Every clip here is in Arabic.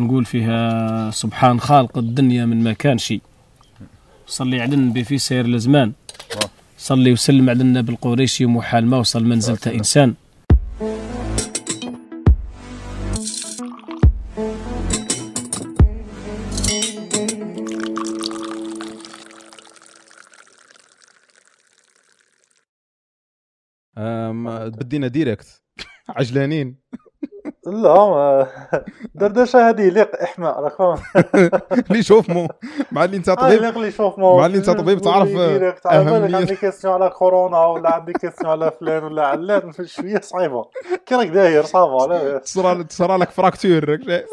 نقول فيها سبحان خالق الدنيا من ما كان شيء. صلي على النبي في سير الزمان صلي وسلم على النبي القريشي محال ما وصل منزلته إنسان. بدينا ديريكت عجلانين. لا ما دردشة هذه يليق احماء راك فاهم اللي شوف مو مع اللي انت طبيب. يليق لي شوف ما مع اللي انت طبيب تعرف عندي كيستيون على كورونا ولا عندي كيستيون على فلان ولا علان شوية صعيبة. كي راك داير صافا تصرى تصرى لك فراكتور راك شايف؟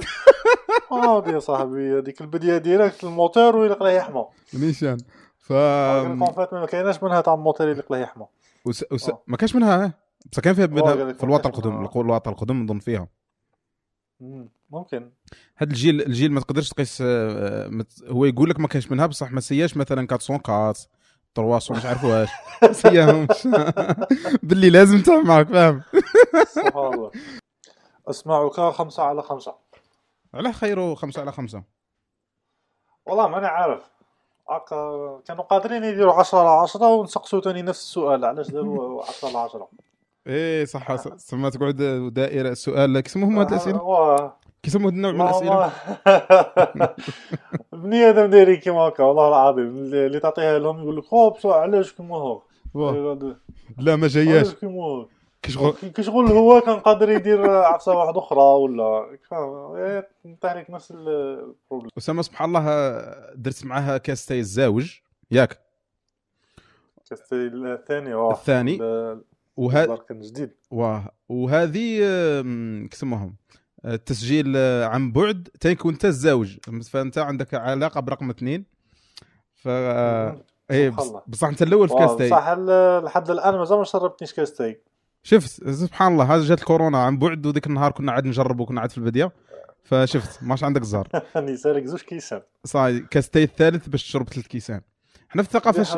آه يا صاحبي هذيك البديه ديريكت الموتور ويليق له يحمى. نيشان. ف ما كايناش منها تاع الموتور يليق له يحمى. آه. ما كاش منها ها؟ بس كان فيها في الوطن القدم الوطن القدم نظن فيها. ممكن. هاد الجيل الجيل ما تقدرش تقيس آه، مت... هو يقول لك ما كاينش منها بصح ما سياش مثلا 404 300 مش عارف واش. سياهمش باللي لازم معك فاهم. سبحان الله. اسمعك خمسة على خمسة. علاه خيرو خمسة على خمسة. والله ماني عارف. كانوا قادرين يديروا 10 على 10 ونسقسوا تاني نفس السؤال علاش داروا 10 على 10 إيه صح س- سما تقعد دائرة سؤال كيسموهم هاد الأسئلة؟ واه كيسموا هاد النوع من ما- بني آدم دايرين كيما هكا والله العظيم اللي تعطيها لهم يقول لك بصح علاش كيما هو. لا ما جاياش. كيما هو كي شغل كي شغل هو كان قادر يدير عفسة واحدة أخرى ولا؟ إيه، تحرك نفس البروبليم أسامة سبحان الله آه، درت معاها كاستي الزاوج ياك؟ كاستي الثاني الثاني. كان جديد. واه وهذه آم، كيسموهم آه، التسجيل آه، عن بعد. تيكون انت الزوج فأنت عندك علاقة برقم اثنين. ف آه، الله. بصح أنت الأول في واو، كاستي صح ال- لحد الآن مازال ما شربتنيش كاستي شفت سبحان الله هذا جات الكورونا. عن بعد وذيك النهار كنا عاد نجرب وكنا عاد في البديه فشفت ماش عندك زهر. راني سالك زوج كيسان. صاي كاستي الثالث باش تشرب ثلاث كيسان. إحنا في الثقافة الش...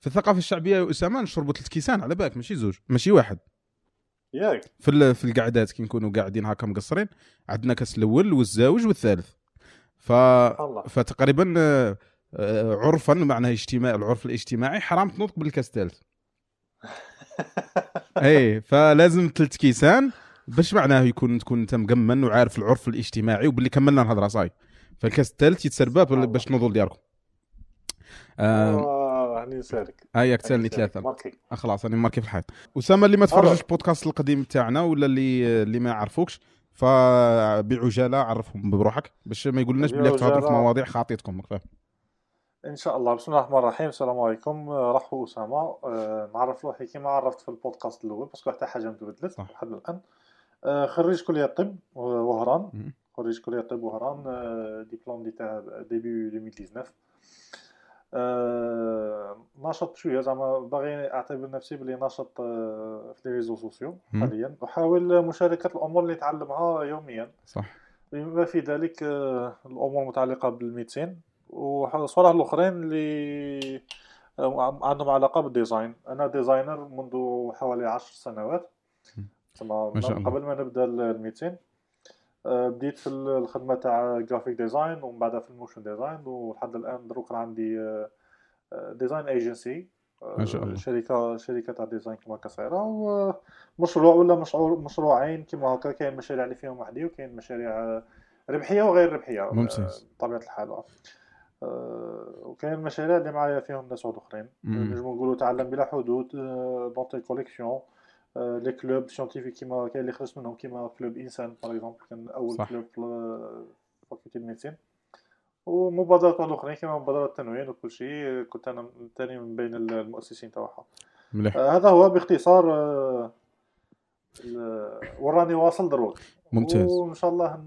في الثقافة الشعبية يا أسامة نشربوا ثلاث كيسان على بالك ماشي زوج ماشي واحد. ياك. في ال- في القعدات كي نكونوا قاعدين هكا مقصرين عندنا كاس الأول والزاوج والثالث. ف الله. فتقريبا آه، آه، عرفا معناه اجتماع العرف الاجتماعي حرام تنطق بالكاس الثالث. اي فلازم ثلاث كيسان باش معناه يكون تكون انت مقمن وعارف العرف الاجتماعي وباللي كملنا الهضرة صاي. فالكاس الثالث يتسربى. باش تنوضوا ديالكم آه آه، هاني سالك هياك تسالني هاني سالك. ثلاثة marqué. آه خلاص أنا marqué في الحيط. أسامة اللي ما تفرجش. البودكاست القديم تاعنا ولا اللي اللي ما يعرفوكش فبعجالة عرفهم بروحك باش ما يقولناش بلي تهضروا في. مواضيع خاطيتكم فاهم؟ إن شاء الله. بسم الله الرحمن الرحيم. السلام عليكم. آه، رحبوا أسامة. آه، نعرف روحي كما عرفت في البودكاست الأول parce que حتى حاجة ما تبدلت. لحد الآن. آه، خريج كلية الطب وهران. خريج كلية الطب وهران. آه، diplôme d'état depuis 2019 ناشط شوية زعما باغي أعتبر نفسي بلي ناشط آه، في les réseaux sociaux. حاليا. أحاول مشاركة الأمور اللي نتعلمها يوميا. صح. بما في ذلك آه، الأمور المتعلقه بال médecine والصوالح الأخرين اللي آه، عندهم علاقة بال design. أنا designer منذ حوالي عشر سنوات. ما شاء الله. قبل ما نبدأ ال médecine آه، بديت في الخدمة تاع graphic design ومن بعدها في ال motion design ولحد الآن دروك عندي design agency ما شاء الله. شركة شركة تاع design كما هكا صغيره ومشروع ولا مشروع مشروعين كما هكا كاين مشاريع اللي فيهم وحدي وكاين مشاريع آه، ربحية وغير ربحية ممتاز. آه، بطبيعة الحال آه، وكاين مشاريع اللي معايا فيهم ناس أخرين مم. نجمو نقولوا تعلم بلا حدود دونتي كوليكسيون لي كلوب سيونتيفيك كيما كاين اللي خلص منهم كيما كلوب انسان باغ اكزومبل كان اول صح. كلوب في فاكولتي الميديسين ومبادرات اخرين كيما مبادرات التنوين وكل شيء كنت أنا ثاني من بين المؤسسين تاعها مليح آه، هذا هو باختصار آه، وراني واصل دروك ممتاز وان شاء الله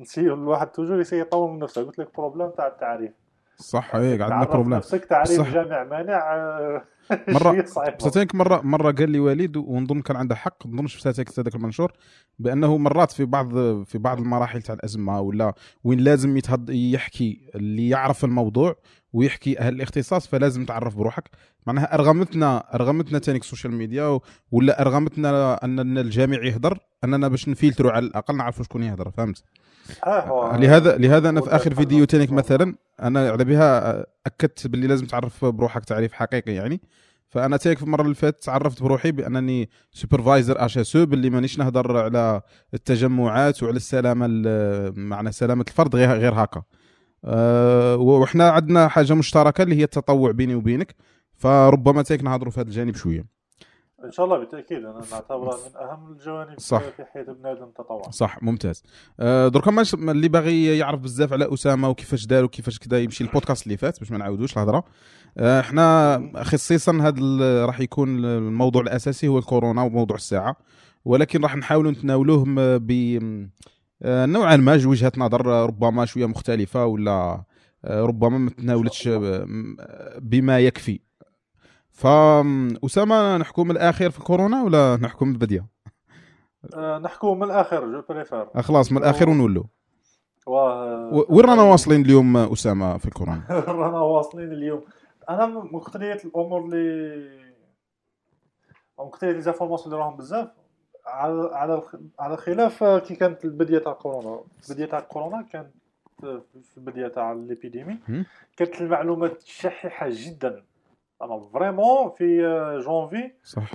نسيو الواحد توجور يسي يطور من نفسه قلت لك بروبليم تاع التعريف صح هيك عندنا تعرف بروبليم نفسك تعريف صح. جامع مانع آه، مرة. بساتينك مرة مرة قال لي وليد ونظن كان عنده حق نظن ساتينك هذاك المنشور بأنه مرات في بعض في بعض المراحل تاع الأزمة ولا وين لازم يتهض يحكي اللي يعرف الموضوع ويحكي أهل الاختصاص فلازم تعرف بروحك. معناها أرغمتنا أرغمتنا تانيك ال social media ولا أرغمتنا ان الجميع يهدر أننا باش نفلتروا على الأقل نعرفوا شكون يهدر فهمت؟ هو- لهذا لهذا أنا في آخر فيديو. تانيك مثلا أنا على بها أكدت باللي لازم تعرف بروحك تعريف حقيقي يعني. فأنا تانيك في المرة اللي فاتت عرفت بروحي بأنني supervisor HSE باللي مانيش نهضر على التجمعات وعلى السلامة ال- معنى سلامة الفرد غير غير هكا. أه وحنا عندنا حاجة مشتركة اللي هي التطوع بيني وبينك. فربما تانيك نهضروا في هذا الجانب شوية. إن شاء الله بالتأكيد. أنا نعتبرها من أهم الجوانب صح. في حياة بنادم التطوع صح ممتاز. أه دركا ماش اللي باغي يعرف بزاف على أسامة وكيفاش دار وكيفاش كذا يمشي البودكاست اللي فات باش ما نعاودوش الهضرة. أه إحنا خصيصا هذا راح يكون الموضوع الأساسي هو الكورونا وموضوع الساعة. ولكن راح نحاولوا نتناولوه ب نوعا ما وجهة نظر ربما شوية مختلفة ولا أه ربما ما تناولتش بما يكفي. فأسامة نحكم من الأخير في الكورونا ولا نحكم من البداية؟ آه، نحكوا من الآخر je préfère. آه، خلاص من الأخير ونولوا و... و- وين رانا واصلين اليوم أسامة في الكورونا؟ رانا واصلين اليوم. أنا من مقتضية الأمور اللي مقتضية les informations اللي راهم بزاف. على على على خلاف كي كانت البداية تاع كورونا البداية تاع كورونا كانت في البداية تاع l'épidémie. كانت المعلومات شحيحة جدا. أنا vraiment في جونفي صح.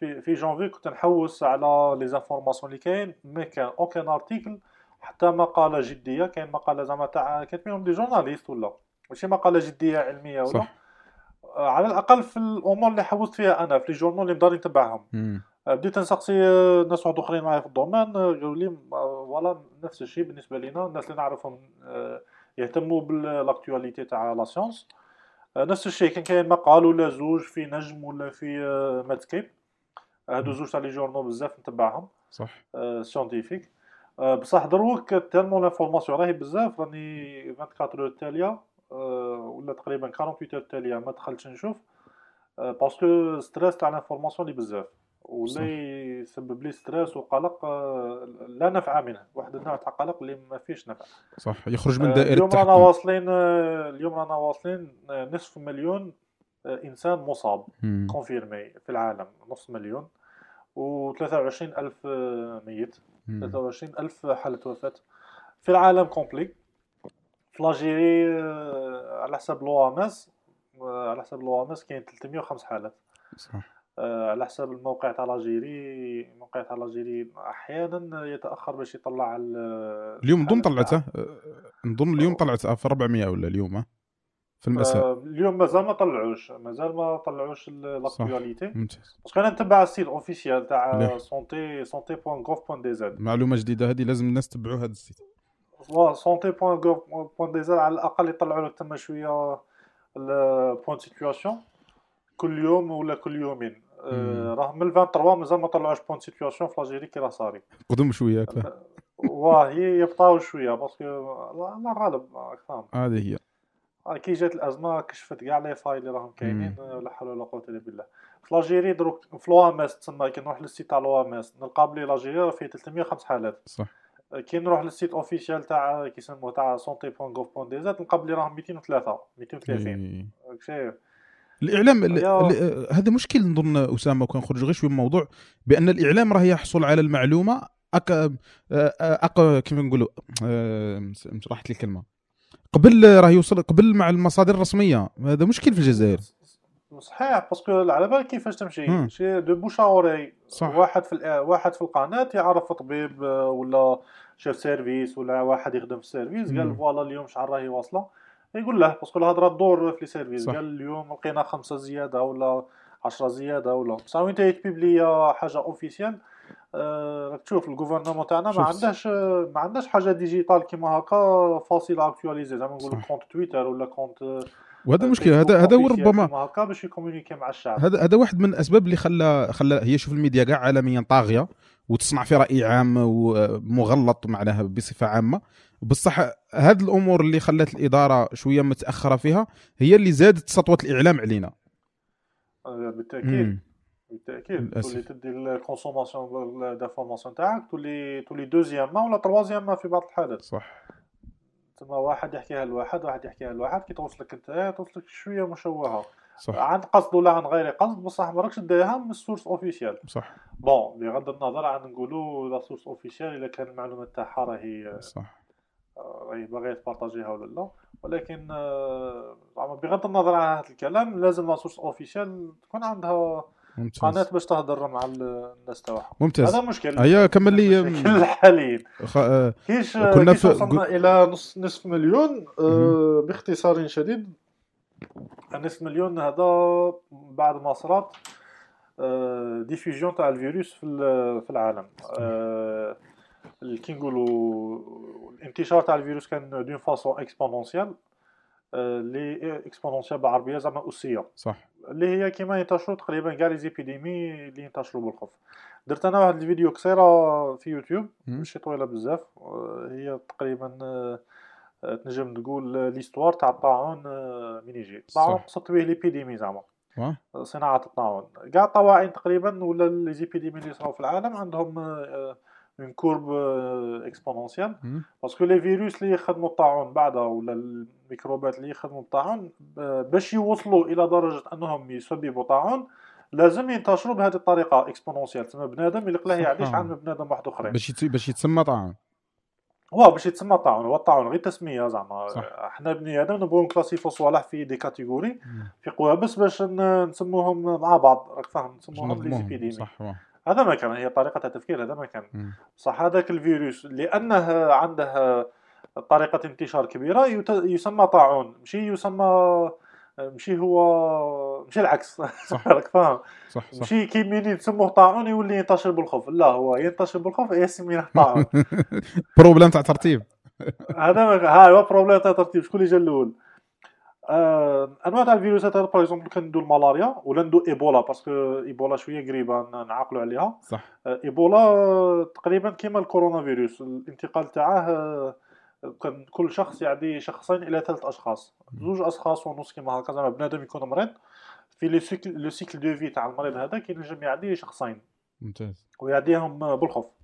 في في جانفي كنت نحوس على les informations اللي كاين ما كان aucun article حتى مقالة جدية. كاين مقالة زعما تاع كاتبينهم des journalistes ولا؟ ماشي مقالة جدية علمية ولا؟ صح. آه، على الأقل في الأمور اللي حوست فيها أنا في les journals اللي مدار نتبعهم. آه، بديت نسقسي آه، ناس واحد آخرين معايا في ال domaine آه، قالوا لي آه، voilà نفس الشيء بالنسبة لنا الناس اللي نعرفهم يهتموا بال actualité تاع la science نفس الشيء كان كاين مقال ولا زوج في NEJM ولا في Medscape هادو زوج تاع les journals بزاف نتبعهم. صح. scientifiques بصح دروك tellement l'information راهي بزاف. راني 24 heures التاليه ولا تقريبا 48 heures التاليه ما دخلتش نشوف. parce que stress تاع l'information اللي بزاف. ولا يسبب لي stress وقلق لا نفع منه واحد النوع تاع قلق اللي ما فيش نفع. صح. يخرج من آه، دائرة اليوم رانا واصلين آه، اليوم رانا واصلين آه، نصف مليون إنسان مصاب. confirmés في العالم نص مليون و 23 ألف ميت. مم. 23 ألف حالة وفاة. في العالم complet في l'Algérie على حسب l'OMS على حسب l'OMS كاين 305 حالات. صح. على حسب الموقع تاع l'Algérie الموقع تاع l'Algérie أحيانا يتأخر باش يطلع ال- اليوم نظن طلعته نظن اليوم طلعت في 400 ولا اليوم أه؟ في المساء آه، اليوم مازال ما طلعوش مازال ما طلعوش l'actualité ممتاز. parce que أنا نتبع ال site officiel تاع. santé santé point gov point dz معلومة جديدة هذه لازم الناس تبعوا هذا ال site. سونتي بوان غوف بوان دي زد على الأقل يطلعوا لك تما شوية ال point situation كل يوم ولا كل يومين. آه،. راه من 23 مازال ما طلعوش point situation في l'Algérie كي راه صاري قدم شوية هكذا واه يبطاو شوية parce que الله غالب فاهم هذه هي. آه، كي جات الأزمة كشفت كاع les failles اللي راهم كاينين آه، لا حول ولا قوة إلا بالله. في l'Algérie دروك في l'OMS تسمى كي نروح لل site تاع l'OMS نلقى بلي l'Algérie راه فيه 305 حالات. صح. آه، كي نروح لل site officiel تاع كيسموه تاع santé point gov point dz نلقى بلي راهم 203 230 إيه. راك شايف؟ الإعلام هذا مشكل نظن أسامة وكان نخرج غير شوية من الموضوع بأن الإعلام راه يحصل على المعلومة أك... أك... كيف نقولوا راحت لي الكلمة قبل راه يوصل قبل مع المصادر الرسمية هذا مشكل في الجزائر صحيح parce que على بالك كيفاش. تمشي شي de bouche à oreille صح. واحد في واحد في القناة يعرف طبيب ولا chef service ولا واحد يخدم في ال service. قال voilà اليوم شحال راهي واصله يقول له parce que الهضره تدور في les services. قال اليوم لقينا خمسة زيادة ولا 10 زيادة ولا بصح وين ت publier حاجة officielle آه، راك تشوف ال gouvernement تاعنا ما. عندهاش ما عندهاش حاجة digitale كيما هكا facile actualiser زعما نقولوا. compte Twitter ولا compte وهذا المشكل هذا هذا هو ربما هكا باش ي communiquer مع الشعب. هذا هذا واحد من الأسباب اللي خلى خلى هي شوف الميديا كاع عالميا طاغية وتصنع في راي عام ومغلط معناها بصفة عامة. بصح هذه الأمور اللي خلت الإدارة شوية متأخرة فيها هي اللي زادت سطوة الإعلام علينا. آه، بالتأكيد. بالتأكيد. تولي تدي ال consommation d'informations تاعك تولي تولي deuxième main ولا troisième في بعض الحالات. صح. تما واحد يحكيها لواحد واحد يحكيها لواحد كي توصلك انت توصلك شوية مشوهة. صح. عن قصد ولا عن غير قصد بصح ما راكش من ال source officielle صح. bon بغض النظر عن نقولوا la source officielle اذا كان المعلومات تاعها راهي صح. راهي باغيه تبارطاجيها ولا لا. ولكن آه، زعما بغض النظر عن هذا الكلام لازم la source officielle تكون عندها قناة باش تهضر مع ال- الناس تاعها. ممتاز. هذا مشكل. هيا كمل لي. الحاليين خ... آه، كيش كنا كيش في- وصلنا إلى نص نصف مليون آه، باختصار شديد. نصف مليون هذا بعد ما صرات آه، diffusion تاع الفيروس في في العالم. آه، كي نقولوا الانتشار تاع الفيروس كان d'une façon exponentielle لي exponentielle بالعربية زعما أسية صح اللي هي كيما ينتشروا تقريبا كاع les épidémies اللي ينتشروا بالخوف درت أنا واحد الفيديو قصيرة في يوتيوب. ماشي طويلة بزاف آه، هي تقريبا آه، آه، تنجم تقول l'histoire تاع الطاعون آه، من يجي الطاعون. قصدت به l'épidémie زعما. صناعة الطاعون كاع الطواعين تقريبا ولا les épidémies اللي صراو في العالم عندهم une courbe exponentielle. parce que les virus اللي يخدموا الطاعون بعدها ولا الميكروبات اللي يخدموا الطاعون ب- باش يوصلوا إلى درجة أنهم يسببوا طاعون لازم ينتشروا بهذه الطريقة exponentielle تسمى بنادم صح. يعدي شحال من بنادم واحد أخرين باش. باش يتسمى طاعون هو باش يتسمى طاعون هو الطاعون غير تسمية زعما صح. إحنا بني آدم نبغوا نكلاسيفيو صوالح في des catégories مم. في groupes باش نسموهم مع بعض راك فاهم نسموهم لي نظموهم les épidémies صح واه. هذا ما كان هي طريقة التفكير هذا ما كان. صح هذاك الفيروس لأنه عنده طريقة انتشار كبيرة يسمى طاعون ماشي يسمى ماشي هو ماشي العكس. صح. راك فاهم؟ صح صح. ماشي كي منين تسموه طاعون يولي ينتشر بالخوف. لا هو ينتشر بالخوف يسميه طاعون. بروبليم تاع ترتيب هذا هاي هو بروبليم تاع ترتيب شكون اللي جا الأول؟ أنواع تاع الفيروسات هذا par exemple كندو الملاريا ولا ندو إيبولا parce que إيبولا شوية قريبة نعقلوا عليها. صح. آه، إيبولا آه، تقريبا كيما الكورونا فيروس الانتقال تاعه آه، كان كل شخص يعدي شخصين إلى ثلاث أشخاص. زوج أشخاص ونص كيما هكا زعما بنادم يكون مريض. في le cycle de vie تاع المريض هذا كينجم يعدي شخصين. ممتاز. ويعديهم آه، بالخوف. آه،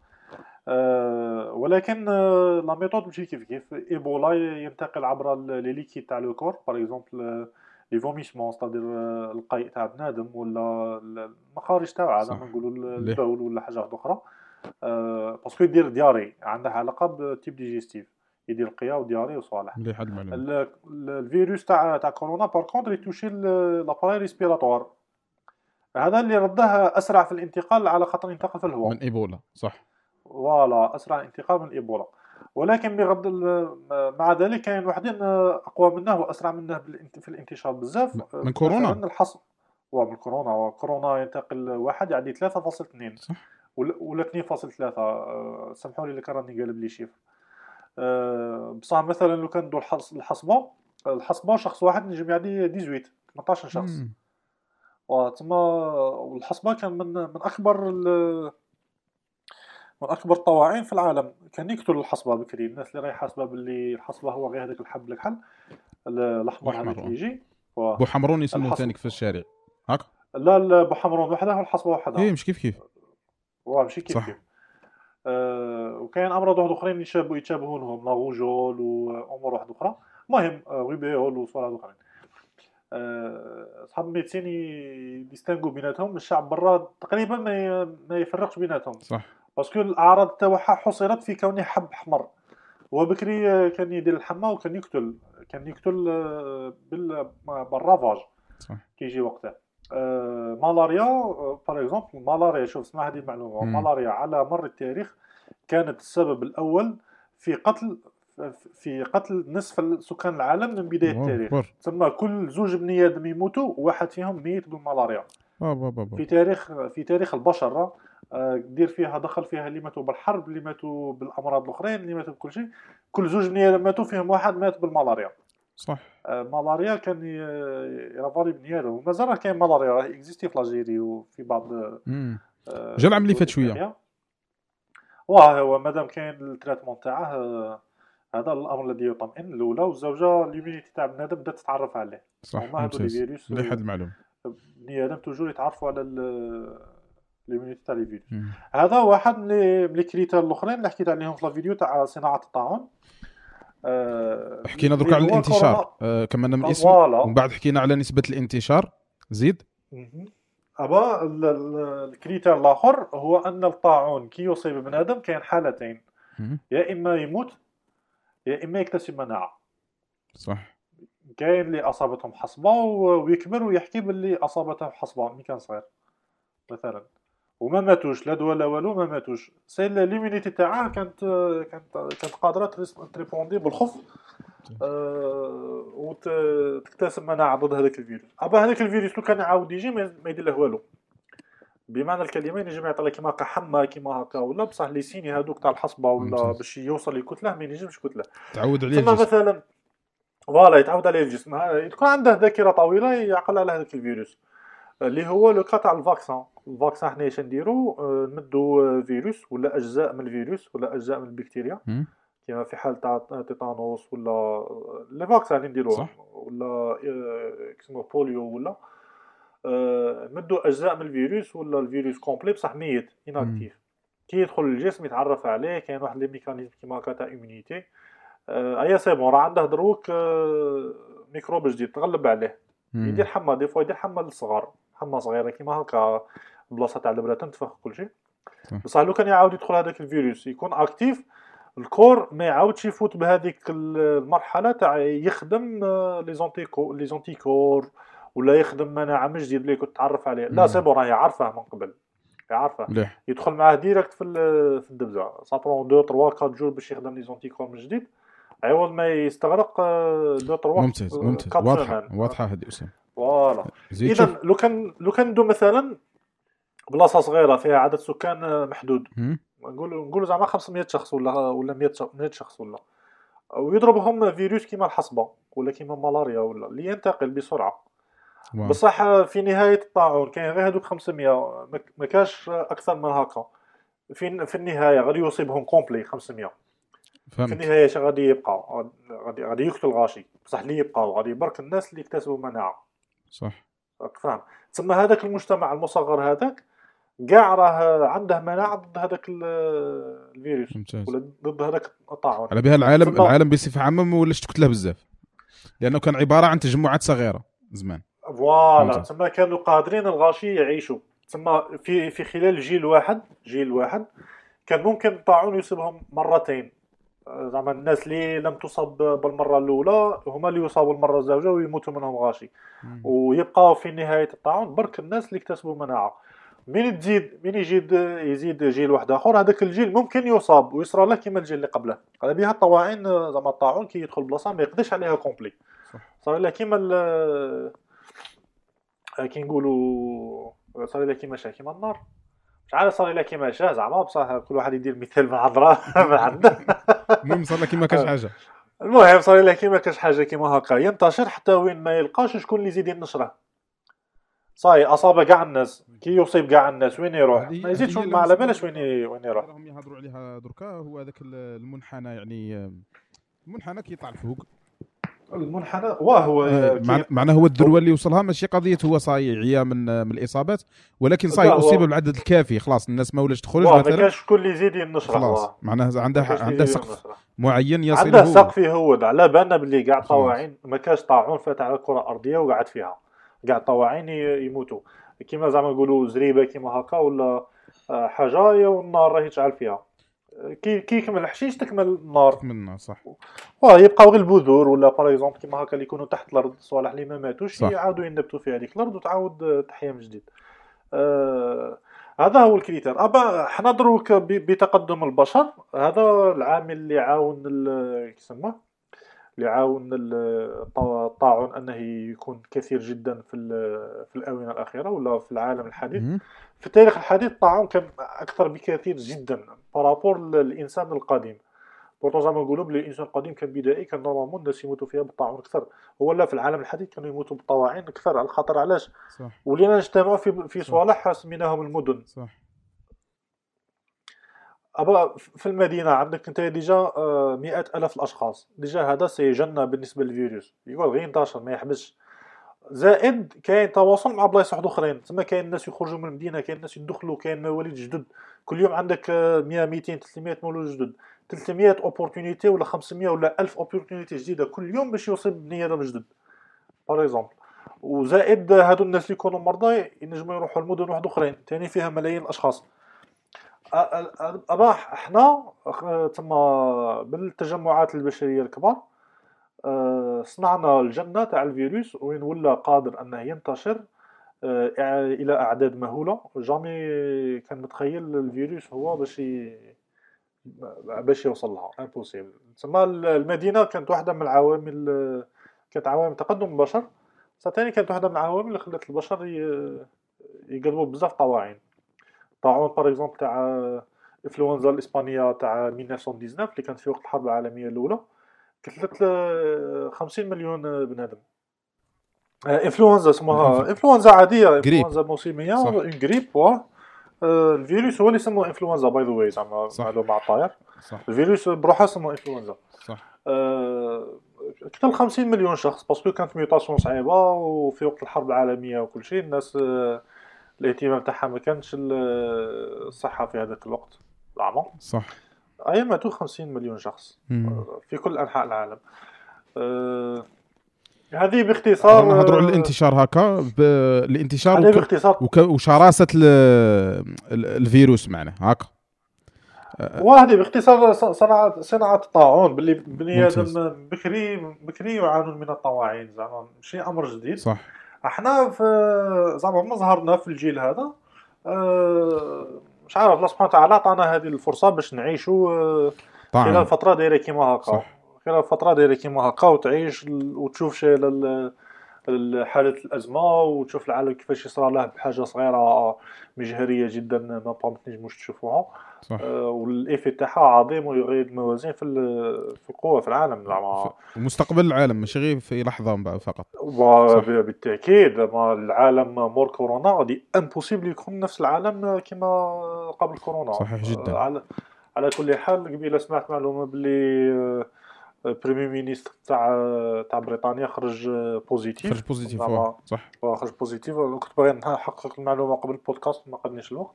ولكن آه، la méthode ماشي كيف كيف. إيبولا ينتقل عبر les liquides تاع le corps. par exemple les vomissements c'est-à-dire القيء تاع بنادم ولا ال- المخارج زعما صح. نقولوا؟ البول ولا حاجة أخرى. آه، parce que يدير diarrhée عندها علاقة ب tube digestif يدير قيا و diarrhée وصوالح مليح هاد المعلومه ال- ال- الفيروس تاع تاع كورونا par contre يتوشي l'appareil respiratoire هذا اللي رده أسرع في الانتقال على خاطر ينتقل في الهواء. من إيبولا صح. voilà أسرع انتقال من الايبولا ولكن بغض مع ذلك كاين وحدين أقوى منه وأسرع منه في الانتشار بزاف. من كورونا؟ مثلا الحص هو من كورونا كورونا ينتقل واحد يعدي 3.2 صح. ولا ولا 2.3 آه، سامحوا لي اللي كان راني قالب لي شيفر آه، بصح مثلا لو كان الحص- الحصبة الحصبة شخص واحد نجم يعدي 18 18 شخص. وتما والحصبة كان من من أكبر من اكبر الطواعين في العالم. كان يقتل الحصبة بكري. الناس اللي راهي حاسبه باللي الحصبة هو غير هذاك الحب الكحل ال- الأحمر الأحمر، هذاك آه. اللي يجي بو حمرون يسموه الحصب. ثاني في الشارع. هاك؟ لا لا بحمرون وحدها والحصبة وحدها. إيه مش كيف كيف؟ واه ماشي كيف صح. كيف. آه وكاين أمراض واحد أخرين يشابهوا يتشابهونهم لا غوجول وامور واحد أخرى. المهم آه، غيبيول وصوالح أخرين. آه، صحاب الميدسين يديستانغو بيناتهم. الشعب برا تقريبا ما يفرقش بيناتهم. صح. باسكو الأعراض تاعها حصرت في كونه حب احمر هو بكري آه، كان يدير الحمى وكان يقتل كان يقتل آه، بال بال ravage. صح كيجي وقته. آه، مالاريا par exemple مالاريا شوف اسمع هذه المعلومة. مالاريا على مر التاريخ كانت السبب الأول في قتل في قتل نصف سكان العالم من بداية التاريخ. تسمى كل زوج بني آدم يموتوا واحد فيهم ميت بالملاريا. با با با با. في تاريخ في تاريخ البشر آه، دير فيها دخل فيها اللي ماتوا بالحرب اللي ماتوا بالأمراض الأخرين اللي ماتوا بكل شيء. كل زوج بني آدم ماتوا فيهم واحد مات بالملاريا. صح. آه، ملاريا كان يرافالي بني آدم ومازال راه كاين ملاريا راه إكزيستي في لاجيري وفي بعض. آه، جا العام اللي فات. إفريقيا. واه هو مادام كاين التريتمون تاعه آه، هذا الأمر الذي يطمئن. الأولى والزوجة اليومينيتي تاع بنادم بدات تتعرف عليه. صح هما ممتاز مليح هاد المعلومة. بني آدم toujours يتعرفوا على l'immunité تاع les مم. هذا واحد من les من critères الأخرين اللي حكيت عليهم في الفيديو تاع صناعة الطاعون آه، حكينا درك على الانتشار. آه، كملنا من الاسم voilà. ومن بعد حكينا على نسبة الانتشار زيد. أبا ال- ال- ال critère الآخر هو أن الطاعون كي يصيب بنادم كاين حالتين. يا إما يموت يا إما يكتسب مناعة صح كاين اللي أصابتهم حصبة ويكبر ويحكي باللي اصابته حصبة ملي كان صغير مثلا وما ماتوش لا دواء لا والو ما ماتوش. سي ليمينيتي تاعها كانت كانت كانت قادرة تريبوندي بالخوف. آه وتكتسب مناعة ضد هذاك الفيروس. ابا هذاك الفيروس لو كان يعاود يجي ما يدير له والو. بمعنى الكلمة ينجم يعطي لك كيما هكا حمى كيما هكا ولا بصح لي سيني هذوك تاع الحصبة ولا. باش يوصل لكتله ما ينجمش كتله تعود عليه ثم الجسم. مثلا voilà يتعود عليه الجسم. تكون عنده ذاكرة طويلة يعقل على هذاك الفيروس. اللي هو le cas تاع ال vaccin. ال vaccin حنا اش نديرو آه، نمدو فيروس ولا أجزاء من الفيروس ولا أجزاء من البكتيريا مم. كيما في حال تاع tétanos ولا les vaccins اللي نديروها صح. ولا آه، كيسمو polio ولا آه، نمدو أجزاء من الفيروس ولا الفيروس complet بصح ميت inactif كي يدخل الجسم يتعرف عليه كاين واحد les mécanismes كيما هكا تاع immunité آه، أيا c'est bon راه عنده دروك آه، ميكروب جديد تغلب عليه. يدير حمى des fois يدير حمى للصغار حمى صغيرة كيما هكا بلاصة تاع البرا تنتفخ كل شيء. صح. بصح لو كان يعاود يدخل هذاك الفيروس يكون actif ال corps ما يعاودش يفوت بهذيك المرحلة تاع يخدم آه، les anticorps les anticorps ولا يخدم مناعة من جديد اللي كنت تعرف عليه. لا. c'est bon راه يعرفه من قبل. يعرفه يدخل معاه direct في في الدبزة. ça prend 2 3 4 jours باش يخدم les anticorps من جديد. عوض ما يستغرق 2 3 ممتاز ممتاز. واضحة واضحة هذه اسامه voilà اذا لو كان لو كان ندو مثلا بلاصة صغيرة فيها عدد سكان محدود. مم. نقولوا نقولوا زعما 500 شخص ولا ولا 100 شخص- 100 شخص ولا. ويضربهم فيروس كيما الحصبة ولا كيما ملاريا ولا. اللي ينتقل بسرعة. واو. بصح في نهاية الطاعون كاين غير هذوك 500 ما- كاش أكثر من هكا. في في النهاية غادي يصيبهم complet 500 في فهمت النهاية اش غادي يبقى. غادي غادي يقتل غاشي. بصح اللي يبقاو غادي برك الناس اللي اكتسبوا مناعة. صح. فاهم تسمى هذاك المجتمع المصغر هذاك كاع راه عنده مناعة ضد هذاك ال- الفيروس. ممتاز. ولا ضد هذاك الطاعون. على بها العالم العالم بصفة عامة ما ولاش تقتله بزاف. لأنه كان عبارة عن تجمعات صغيرة زمان. voilà. تسمى كانوا قادرين الغاشي يعيشوا. تسمى في في خلال جيل واحد جيل واحد كان ممكن الطاعون يصيبهم مرتين. زعما الناس اللي لم تصب بالمرة الأولى هما اللي يصابوا المرة الزوجة ويموتوا منهم غاشي. ويبقاو في نهاية الطاعون برك الناس اللي اكتسبوا مناعة. من تزيد من يزيد يزيد جيل واحد آخر هذاك الجيل ممكن يصاب ويصرى له كيما الجيل اللي قبله. على بها الطواعين زعما الطاعون كي يدخل بلاصة ما يقدرش عليها complet. صار له كيما كي نقولوا صار له كيما شاه كيما النار. مش عارف صار له كيما شاه زعما بصح كل واحد يدير مثال من عذرا من عنده المهم صار لك كيما كاش حاجة. المهم صار له كيما كاش حاجة كيما هكا. ينتشر حتى وين ما يلقاش شكون اللي يزيد ينشره صاي اصاب كاع الناس. كي يصيب كاع الناس وين يروح؟ ما يزيدش ما على بالش وين وين يروح. راهم يهضروا عليها دركا. هو هذاك المنحنى يعني المنحنى كيطلع الفوق المنحنى وهو آه، مع- معناه هو الذروه اللي وصلها ماشي قضية هو صاي عيا من من الإصابات ولكن صاي لا، هو- أصيب بالعدد الكافي خلاص الناس ما ولاش تخرج ما مثلا. كاش شكون اللي يزيد ينشره خلاص. معناه ما عنده عنده سقف. معين يصله عنده سقف يهود على بالنا باللي كاع الطواعين ما كاش طاعون فات على الكره الارضيه وقعد فيها. كاع الطواعين يموتوا. كيما زعما نقولوا زريبة كيما هكا ولا آه، حاجة والنار راهي تشعل فيها. كي كي يكمل الحشيش تكمل النار. منه صح. واه يبقاو غير البذور ولا par exemple كيما هكا اللي يكونوا تحت الأرض صوالح اللي ما ماتوش. يعاودوا ينبتوا في هذيك الأرض وتعاود تحيا من جديد. آه هذا هو ال critère. أبا حنا دروك بتقدم البشر. هذا العامل اللي عاون كيسمى اللي عاون ال- الط- الطاعون أنه يكون كثير جدا في في الآونة الأخيرة ولا في العالم الحديث. في التاريخ الحديث الطاعون كان أكثر بكثير جدا. par rapport للإنسان القديم. pourtant زعما نقولوا بلي الإنسان القديم كان بدائي كان normalement الناس يموتوا فيها بالطاعون أكثر. هو لا في العالم الحديث كانوا يموتوا بالطواعين أكثر. على خاطر علاش؟ ولينا نجتمعوا في في. صوالح سميناهم المدن. صح. أبا في المدينة عندك أنت déjà آه، مئات الاف الأشخاص. déjà هذا سيجنى بالنسبة للفيروس. يقول غير ينتشر ما يحبسش. زائد كاين تواصل مع بلايص واحد اخرين. تما كاين الناس يخرجوا من المدينة كاين الناس يدخلوا كاين مواليد جدد. كل يوم عندك آه، 100 200 300 مولود جدد. 300 opportunités ولا 500 ولا 1000 opportunités جديدة كل يوم باش يوصل بني آدم جدد par exemple وزائد هادو الناس اللي يكونوا مرضى ينجموا يروحوا لمدن واحد أخرين. ثاني فيها ملايين الأشخاص. أ- أ- أ- ابا إحنا أخ- تما بالتجمعات البشرية الكبار. آه، صنعنا الجنة تاع الفيروس وين ولا قادر أنه ينتشر آه، إلى أعداد مهولة. jamais كان متخيل الفيروس هو باش. باش يوصل لها impossible تسمى المدينة كانت واحدة من العوامل كانت عوامل تقدم البشر. ثاني كانت واحدة من العوامل اللي خلت البشر يقلبوا بزاف طواعين. طاعون par exemple تاع انفلونزا الإسبانية تاع 1919 اللي كانت في وقت الحرب العالمية الأولى. قتلت ل 50 مليون بنادم. آه، انفلونزا اسمها انفلونزا عادية. انفلونزا موسمية. اون غريب وا آه، الفيروس هو اللي يسموه انفلونزا by the way زعما. معلومة على الطاير. الفيروس بروحه اسمه انفلونزا صح. آه، قتل 50 مليون شخص parce que كانت mutation صعيبة وفي وقت الحرب العالمية وكل شيء الناس آه، الاهتمام تاعها ما كانش ال- الصحه في هذاك الوقت. زعما. صح. اي ماتوا 50 مليون شخص مم. في كل أنحاء العالم آه، هذه باختصار نهضروا على آه، الانتشار هكا. الانتشار وك... باختصار وك... وشراسة ال... ال- الفيروس معنا هكا وهذه باختصار ص- صناعة صناعة الطاعون باللي بني. آدم بكري بكري يعانون من الطواعين زعما ماشي أمر جديد صح إحنا في زعما من ظهرنا في الجيل هذا آه، مش عارف الله سبحانه وتعالى عطانا هذه الفرصة باش نعيشوا آه، خلال فترة دايرة كيما هكا. خلال فترة دايرة كيما هكا وتعيش وتشوف شي ال- ال- حالة الأزمة وتشوف العالم كيفاش يصرى له بحاجة صغيرة مجهرية جدا ما تنجموش تشوفوها. صح. آه، والإيفي تاعها عظيم ويغير الموازين في في القوة في العالم زعما. مستقبل العالم ماشي غير في لحظة فقط. بالتأكيد ما العالم مور كورونا غادي impossible يكون نفس العالم كما قبل كورونا. صحيح جدا. آه، على على كل حال قبيلة سمعت معلومة باللي premier ministre تاع تاع بريطانيا خرج positif خرج positif صح خرج positif كنت باغي نحقق المعلومه قبل البودكاست ما قدنيش الوقت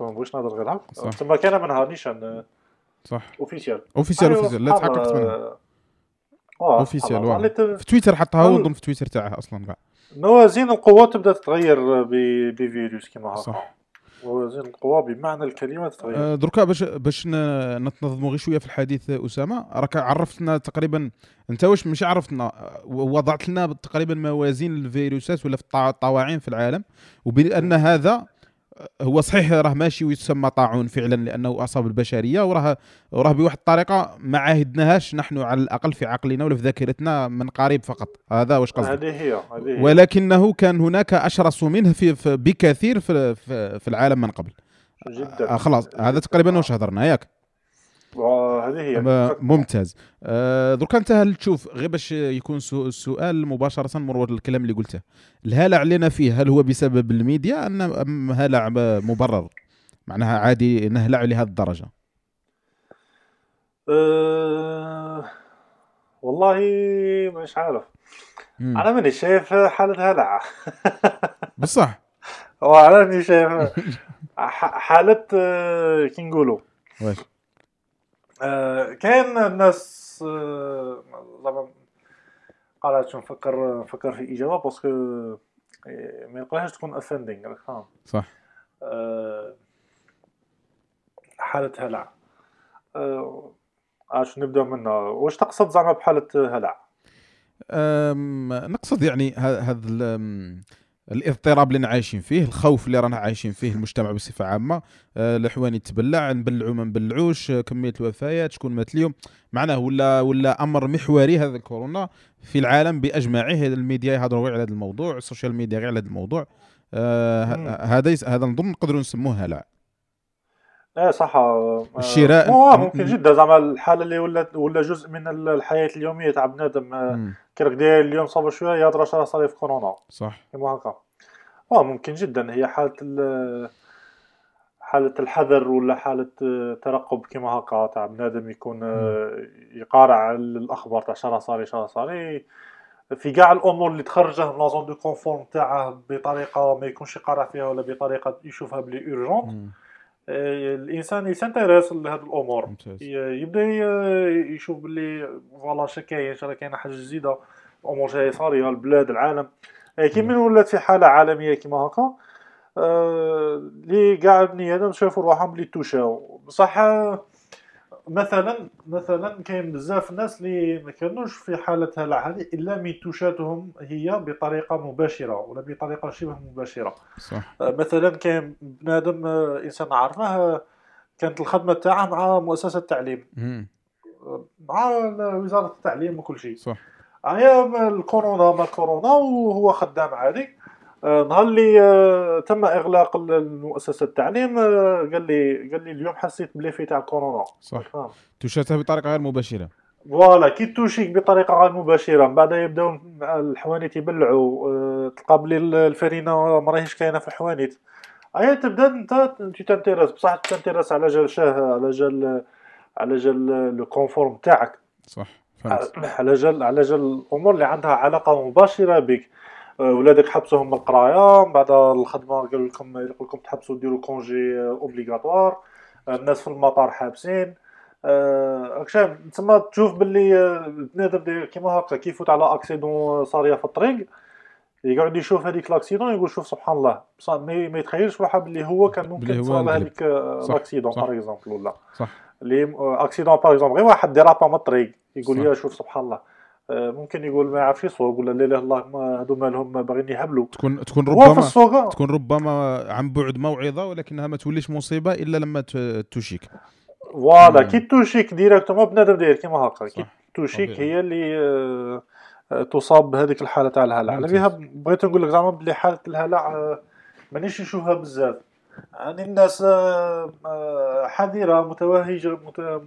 ما بغيتش نهضر غير هكا صح. تما كان منها نيشان صح officiel officiel officiel لا تحققت منها officiel واه. في تويتر حطها نظن في تويتر تاعه أصلا كاع موازين القوى تبدا تتغير بفيروس كما هكا صح موازين القوى بمعنى الكلمة تتغير آه، دركا باش باش نتنظموا غير شوية في الحديث آه، أسامة. راك عرفتنا تقريبا أنت واش ماشي عرفتنا آه، وضعت لنا تقريبا موازين الفيروسات ولا في الطواعين في العالم وبأن هذا هو صحيح راه ماشي ويسمى طاعون فعلا لأنه أصاب البشرية وراه وراه بواحد الطريقة ما عاهدناهاش نحن على الأقل في عقلنا ولا في ذاكرتنا من قريب فقط. هذا واش قصدي هذه هي ولكنه كان هناك أشرس منه في, في بكثير في, في, في العالم من قبل. جدا. آه خلاص هذا تقريبا واش هضرنا ياك. وهذه هي ممتاز. آه درك انت هل تشوف غير باش يكون السؤال مباشرة مرور الكلام اللي قلته؟ الهلع اللي أنا فيه هل هو بسبب الميديا أم هلع مبرر؟ معناها عادي نهلع لهذه الدرجة. أه... والله مش عارف. مم. أنا ماني شايف حالة هلع. بصح. وأنا ماني شايف ح- حالة آه، كي نقولوا آه، كاين الناس آه، زعما قالت نفكر نفكر في إجابة parce que آه، ما يقولهاش تكون offending راك فاهم؟ صح. حالة هلع. اش نبدأ منها؟ واش تقصد زعما بحالة هلع؟ نقصد يعني هذا الاضطراب اللي عايشين فيه الخوف اللي رانا عايشين فيه المجتمع بصفة عامة. آه، الحواني تبلع نبلعوا ما نبلعوش آه، كمية الوفيات شكون مات اليوم. معناه ولا ولا أمر محوري هذا الكورونا في العالم بأجمعه الميديا يهضروا غير على هذا الموضوع ال social media غير على هذا الموضوع. آه،. هذا هذا نظن نقدروا نسموه هلع إيه صح. الشراء- ممكن جدا. زعما الحالة اللي ولا ولا جزء من الحياة اليومية تاع بنادم مم، كي راك داير اليوم صافي شوية يهضر اش راه صار في كورونا. صح. كيما هكا. آه ممكن جدا. هي حالة ال- حالة الحذر ولا حالة ترقب كيما هكا تاع بنادم يكون آه، يقارع الأخبار تاع شرا صاري شرا صاري. في كاع الأمور اللي تخرجه من la zone de confort تاعه بطريقة ما يكونش قارع فيها ولا بطريقة يشوفها بلي urgente. الإنسان ي s'intéresse لهذه الأمور. ممتاز. يبدا يشوف باللي voilà شا كاين شا كاينة حاجة جديدة. الأمور جاية صارية البلاد العالم. آه، كي من ولات في حالة عالمية كيما هكا آه، اللي كاع بني آدم شافوا روحهم اللي توشاو. بصح آه، مثلا مثلا كاين بزاف الناس اللي ما كانوش في حالة هلع هذه إلا من توشاتهم هي بطريقة مباشرة ولا بطريقة شبه مباشرة. صح. آه، مثلا كاين بنادم آه، إنسان عارفه آه، كانت الخدمة تاعه مع مؤسسة التعليم. مع وزارة التعليم وكل شيء. صح. أيام الكورونا ما كورونا وهو خدام عادي. نهار اللي آه، تم إغلاق ال- المؤسسة. التعليم آه، قال لي قال لي اليوم حسيت بليفي تاع كورونا. صح. فاهم توشاتها بطريقة غير مباشرة. voilà كي توشيك بطريقة غير مباشرة. من بعد يبداو الحوانيت يبلعوا. آه، تلقى بلي ال- الفرينة ما راهيش كاينة في الحوانيت. ايا تبدا أنت tu t'intéresses بصح t'intéresses على جال شاه على جال على جال le confort تاعك. صح فهمت. على جال على جال الأمور اللي عندها علاقة مباشرة بك. آه، ولادك حبسوهم من القراية من بعد الخدمة قالوا لكم يقول لكم تحبسوا ديروا congé obligatoire الناس في المطار حابسين آه، راك شايف تسمى تشوف باللي آه، بنادم كيما هكا كيفوت على accident صاريه في الطريق يقعد يشوف هذيك l'accident يقول شوف سبحان الله بصح ما يتخيلش روحه باللي هو كان ممكن له انقلب. هذيك آه، l'accident. par exemple ولا صح اللي accident par exemple غير واحد dérapa من الطريق يقول. يا شوف سبحان الله آه، ممكن يقول ما يعرفش يسوق ولا لا الله ما هذو مالهم باغيين يهبلوا تكون تكون ربما تكون ربما عن بعد موعظة ولكنها ما توليش مصيبة إلا لما ت- توشيك voilà. كي توشيك directement بنادم داير كيما هكا كي. توشيك. هي اللي آه، آه، تصاب بهذيك الحالة تاع الهلع على. بها بغيت نقول لك زعما بلي حالة الهلع آه، مانيش نشوفها بزاف يعني الناس آه، آه، حذرة متوهجة مت...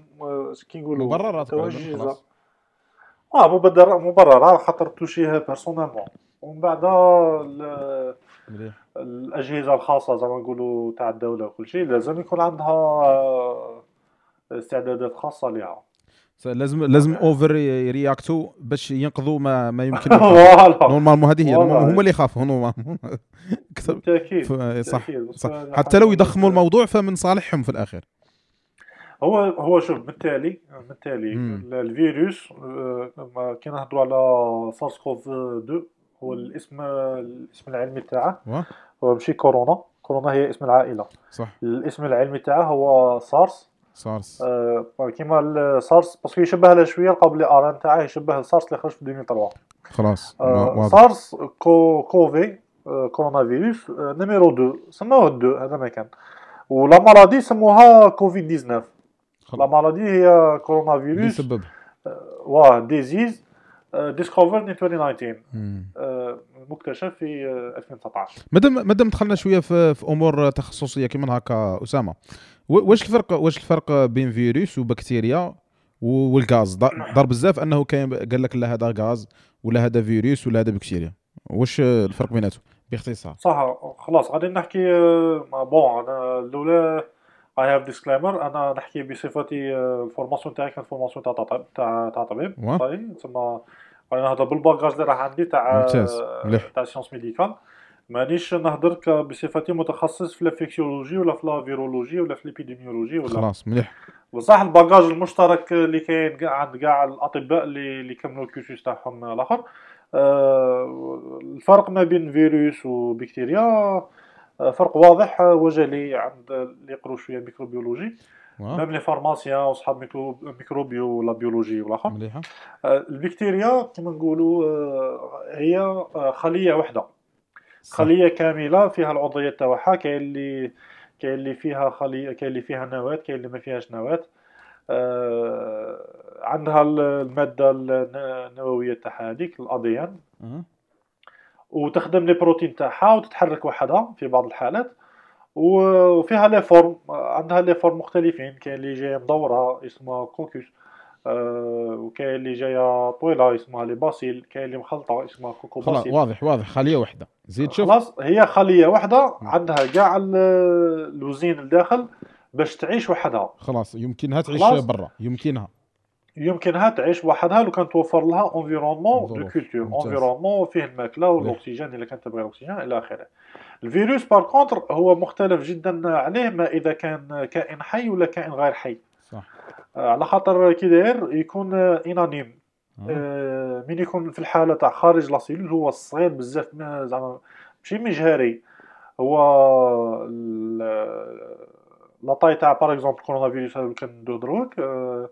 كي نقولوا مبررات متوجزه خلاص. آه مبرر. مبرره على خاطر توشيها personnellement ومن بعد مليح. الأجهزة الخاصة زعما نقولوا تاع الدولة وكل شيء لازم يكون عندها آه، استعدادات خاصة لها س- لازم لازم over react و باش ينقذوا ما ما يمكن. normalement هذه هي. هما اللي يخافوا normalement كثر بالتأكيد صح. صح. حتى لو يضخموا الموضوع فمن صالحهم في الاخير هو هو شوف بالتالي بالتالي الفيروس آه، لما كي نهضروا على سارس كوف 2 هو الاسم الاسم العلمي تاعه. هو ماشي كورونا. كورونا هي اسم العائلة. صح. الاسم العلمي تاعه هو سارس. سارس. آه، كيما السارس parce que يشبه له شوية لقى بلي ARN تاعه يشبه السارس اللي خرج في 2003 خلاص. آه، سارس كو كوفي آه، كورونا فيروس آه، numéro 2 سموه 2 هذا ما كان. و la maladie سموها كوفيد 19 la maladie هي كورونا فيروس سبب. واه disease discovered in 2019 مم. آه، مكتشف في آه، 2019 مادام مادام دخلنا شوية في, في أمور تخصصية كيما هكا أسامة. واش الفرق واش الفرق بين فيروس وبكتيريا والغاز؟ ضرب بزاف أنه كاين قال لك لا هذا غاز ولا هذا فيروس ولا هذا بكتيريا. واش الفرق بيناتهم؟ باختصار. صح خلاص غادي نحكي آه، bon أنا الأولى I have disclaimer أنا نحكي بصفتي آه، ال formation تاعي كانت formation تاع طبيب تاع تاع طبيب. صحيح تسمى غادي نهضر بال bagage اللي راه عندي تاع. مليح. تاع sciences médicales مانيش نهضر بصفتي متخصص في ال infectiologie ولا في la virologie ولا في ال épidémiologie ولا خلاص مليح بصح ال bagage المشترك اللي كاين عند كاع الأطباء اللي اللي كملوا ال cursus تاعهم الآخر آه، الفرق ما بين فيروس وبكتيريا آه، فرق واضح وجلي عند اللي يقروا شوية microbiologie. même les pharmaciens وصحاب micro microbio ولا biologie والاخر مليحه آه، البكتيريا كما نقولوا هي خليه واحدة. خليه كامله فيها العضويات تاعها كاين اللي كاين اللي فيها خليه كاين اللي فيها نواه كاين اللي ما فيهاش نواه عندها ال- الماده الن- النوويه تاعها هذيك l'ADN. وتخدم les protéines تاعها وتتحرك وحدها في بعض الحالات. وفيها les formes عندها les formes مختلفين. كاين اللي جاية مدورة اسمها coccus آه، وكاين اللي جاية طويلة اسمها les bacilles. كاين اللي مخلطة اسمها cocco خلاص bacille. واضح واضح. خلية واحدة زيد شوف. خلاص هي خلية واحدة عندها كاع ال- l'usine الداخل باش تعيش وحدها. خلاص يمكنها تعيش خلاص. برا. يمكنها. يمكنها تعيش وحدها لو كان توفر لها environnement de. culture. environnement فيه الماكلة والأكسجين إلا كانت تبغي الأكسجين إلى آخره. الفيروس par contre هو مختلف جدا عليه ما إذا كان كائن حي ولا كائن غير حي. صح. آه، على خاطر كي داير يكون inanimé آه. آه، من يكون في الحالة تاع خارج la cellule هو صغير بزاف ما- زعما ماشي مجهري. هو la taille تاع par exemple كورونا فيروس اللي كندوه دروك آه،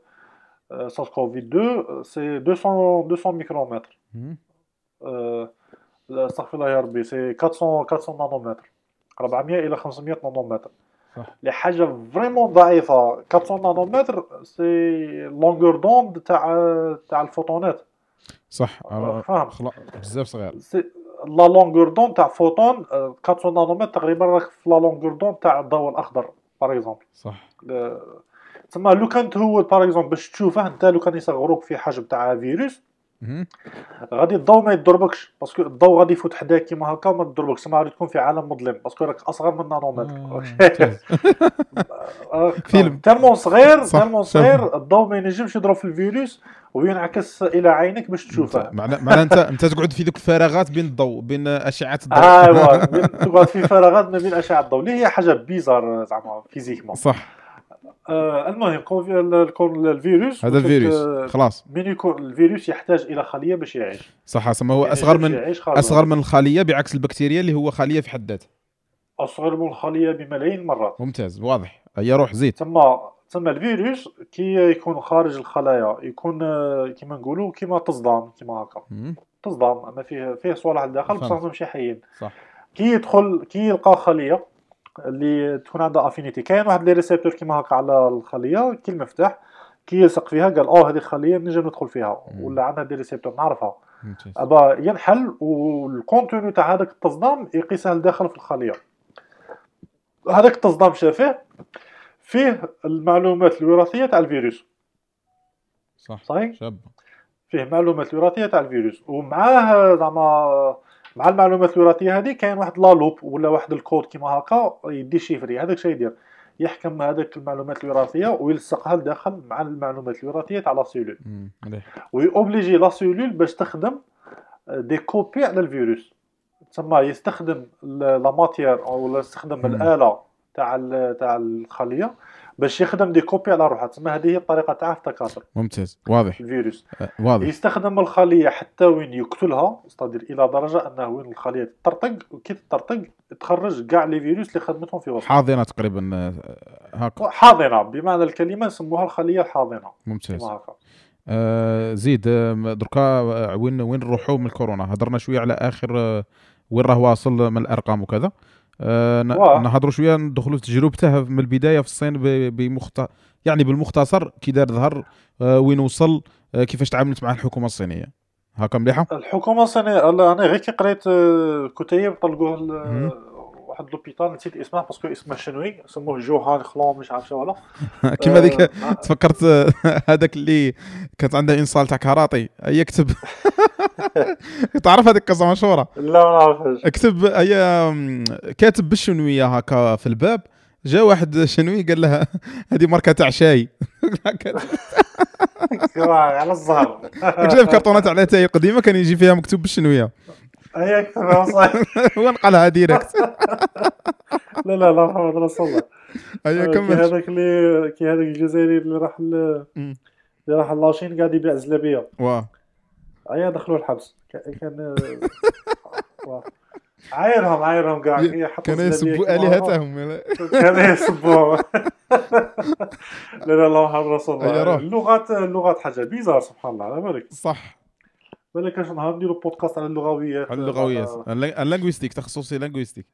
آه، سارس كوفيد 2 c'est 200 200 ميكرومتر مم. آه، لا، استغفر الله يا ربي c'est 400 400 نانومتر 400 إلى 500 نانومتر صح. لحاجه vraiment ضعيفه 400 نانومتر c'est longueur d'onde تاع تاع الفوتونات صح. فاهم. خلا- بزاف صغير. la longueur d'onde تاع فوتون آه، 400 نانومتر تقريبا راك في la longueur d'onde تاع الضوء الأخضر par exemple صح. تسمى لو كان تهود par exemple باش تشوفه أنت لو كان يصغروك في حجم تاع فيروس. غادي الضوء ما يضربكش parce que الضوء غادي يفوت حداك كيما هكا وما تضربكش تسمى غادي تكون في عالم مظلم parce que راك أصغر من نانومتر آه،. آه، فيلم. tellement صغير tellement صغير الضوء ما ينجمش يضرب في الفيروس وينعكس إلى عينك باش تشوفه. معنى انت أنت تقعد في ذوك الفراغات بين الضوء بين أشعة الضوء. ايوا بين- تقعد في فراغات ما بين أشعة الضوء اللي هي حاجة bizarre زعما physiquement صح. آه المهم الفيروس هذا الفيروس آه، خلاص. من يكون الفيروس يحتاج إلى خلية باش يعيش. صح سما هو ما أصغر من أصغر من الخلية بعكس البكتيريا اللي هو خلية في حد ذاتها أصغر من الخلية بملايين المرات. ممتاز واضح. هيا روح زيد تما تما الفيروس كي يكون خارج الخلايا يكون آه، كيما نقولوا كيما تصدام كيما هكا. تصدام ما فيه فيه صوالح لداخل بصح. ماشي حيين. صح. كي يدخل كي يلقى خلية اللي تكون عندها affinité كاين واحد les récepteurs كيما هكا على الخلية كي المفتاح كي يلصق فيها قال آه هذه الخلية نجم ندخل فيها. ولا عندها des récepteurs نعرفها. أبا ينحل والكونتوني تاع هذاك التصدام يقيسها لداخل في الخلية. هذاك التصدام شافه فيه المعلومات الوراثية تاع الفيروس. صح. صحيح؟ شاب فيه معلومات الوراثيه تاع الفيروس. ومعاه زعما مع المعلومات الوراثيه هذه كاين واحد لا لوب ولا واحد الكود كيما هكا يدي شيفري هذاك شي يدير يحكم هذاك المعلومات الوراثيه ويلصقها لداخل مع المعلومات الوراثيه تاع لا سيلول. وي obliger la cellule باش تخدم des copies على الفيروس. تسمى يستخدم la matière أو يستخدم. الآلة تاع تاع الخلية باش يخدم des copies على روحها تسمى هذه هي الطريقة تاعه في التكاثر ممتاز. واضح. الفيروس آه، واضح. يستخدم الخلية حتى وين يقتلها c'est-à-dire إلى درجة أنه وين الخلية تطرطق وكي تطرطق تخرج كاع les virus اللي خدمتهم في وسط حاضنة تقريبا آه، هاكا حاضنة بمعنى الكلمة نسموها الخلية الحاضنة. ممتاز. هكا. آه زيد آه، دركا آه، وين وين نروحوا من الكورونا هضرنا شوية على آخر وين راه واصل من الأرقام وكذا. آه. نهضروا شوية ندخلوا في تجربته من البداية في الصين بمخت... يعني بالمختصر كي دار ظهر آه وين وصل آه كيفاش تعاملت مع الحكومة الصينية. هاكا مليحة؟ الحكومة الصينية أنا غير كي قريت كتيب طلقوه واحد لوبيتال نسيت اسمه باسكو اسمه شنوي سموه جوهان خلون مش عارف شو ولا كيما ذيك آه، تفكرت هذاك اللي كانت عنده إنصال تاع كاراتي يكتب. تعرف هذيك قصه مشهوره لا ما نعرفش اكتب هي كاتب بالشنوية هكا في الباب جا واحد شنوي قال لها هذه ماركة تاع شاي. على الزهر. شايف كرتونات على تاي قديمة كان يجي فيها مكتوب بالشنوية. هي كتبها صح هو نقلها direct لا لا لا محمد رسول الله كي كمل. هذاك اللي كي هذاك الجزائري اللي راح. اللي راح la Chine قاعد يبيع زلابية. واه هيا دخلوه الحبس. كان. عايرهم عايرهم كاع كانوا يسبوا. آلهتهم. كانوا يسبوهم لا لا لا محمد رسول الله. اللغات اللغات حاجة bizarre سبحان الله. على بالك. صح. بالك اش نهار نديرو بودكاست على اللغويات على اللغويات ال linguistique تخصصي linguistique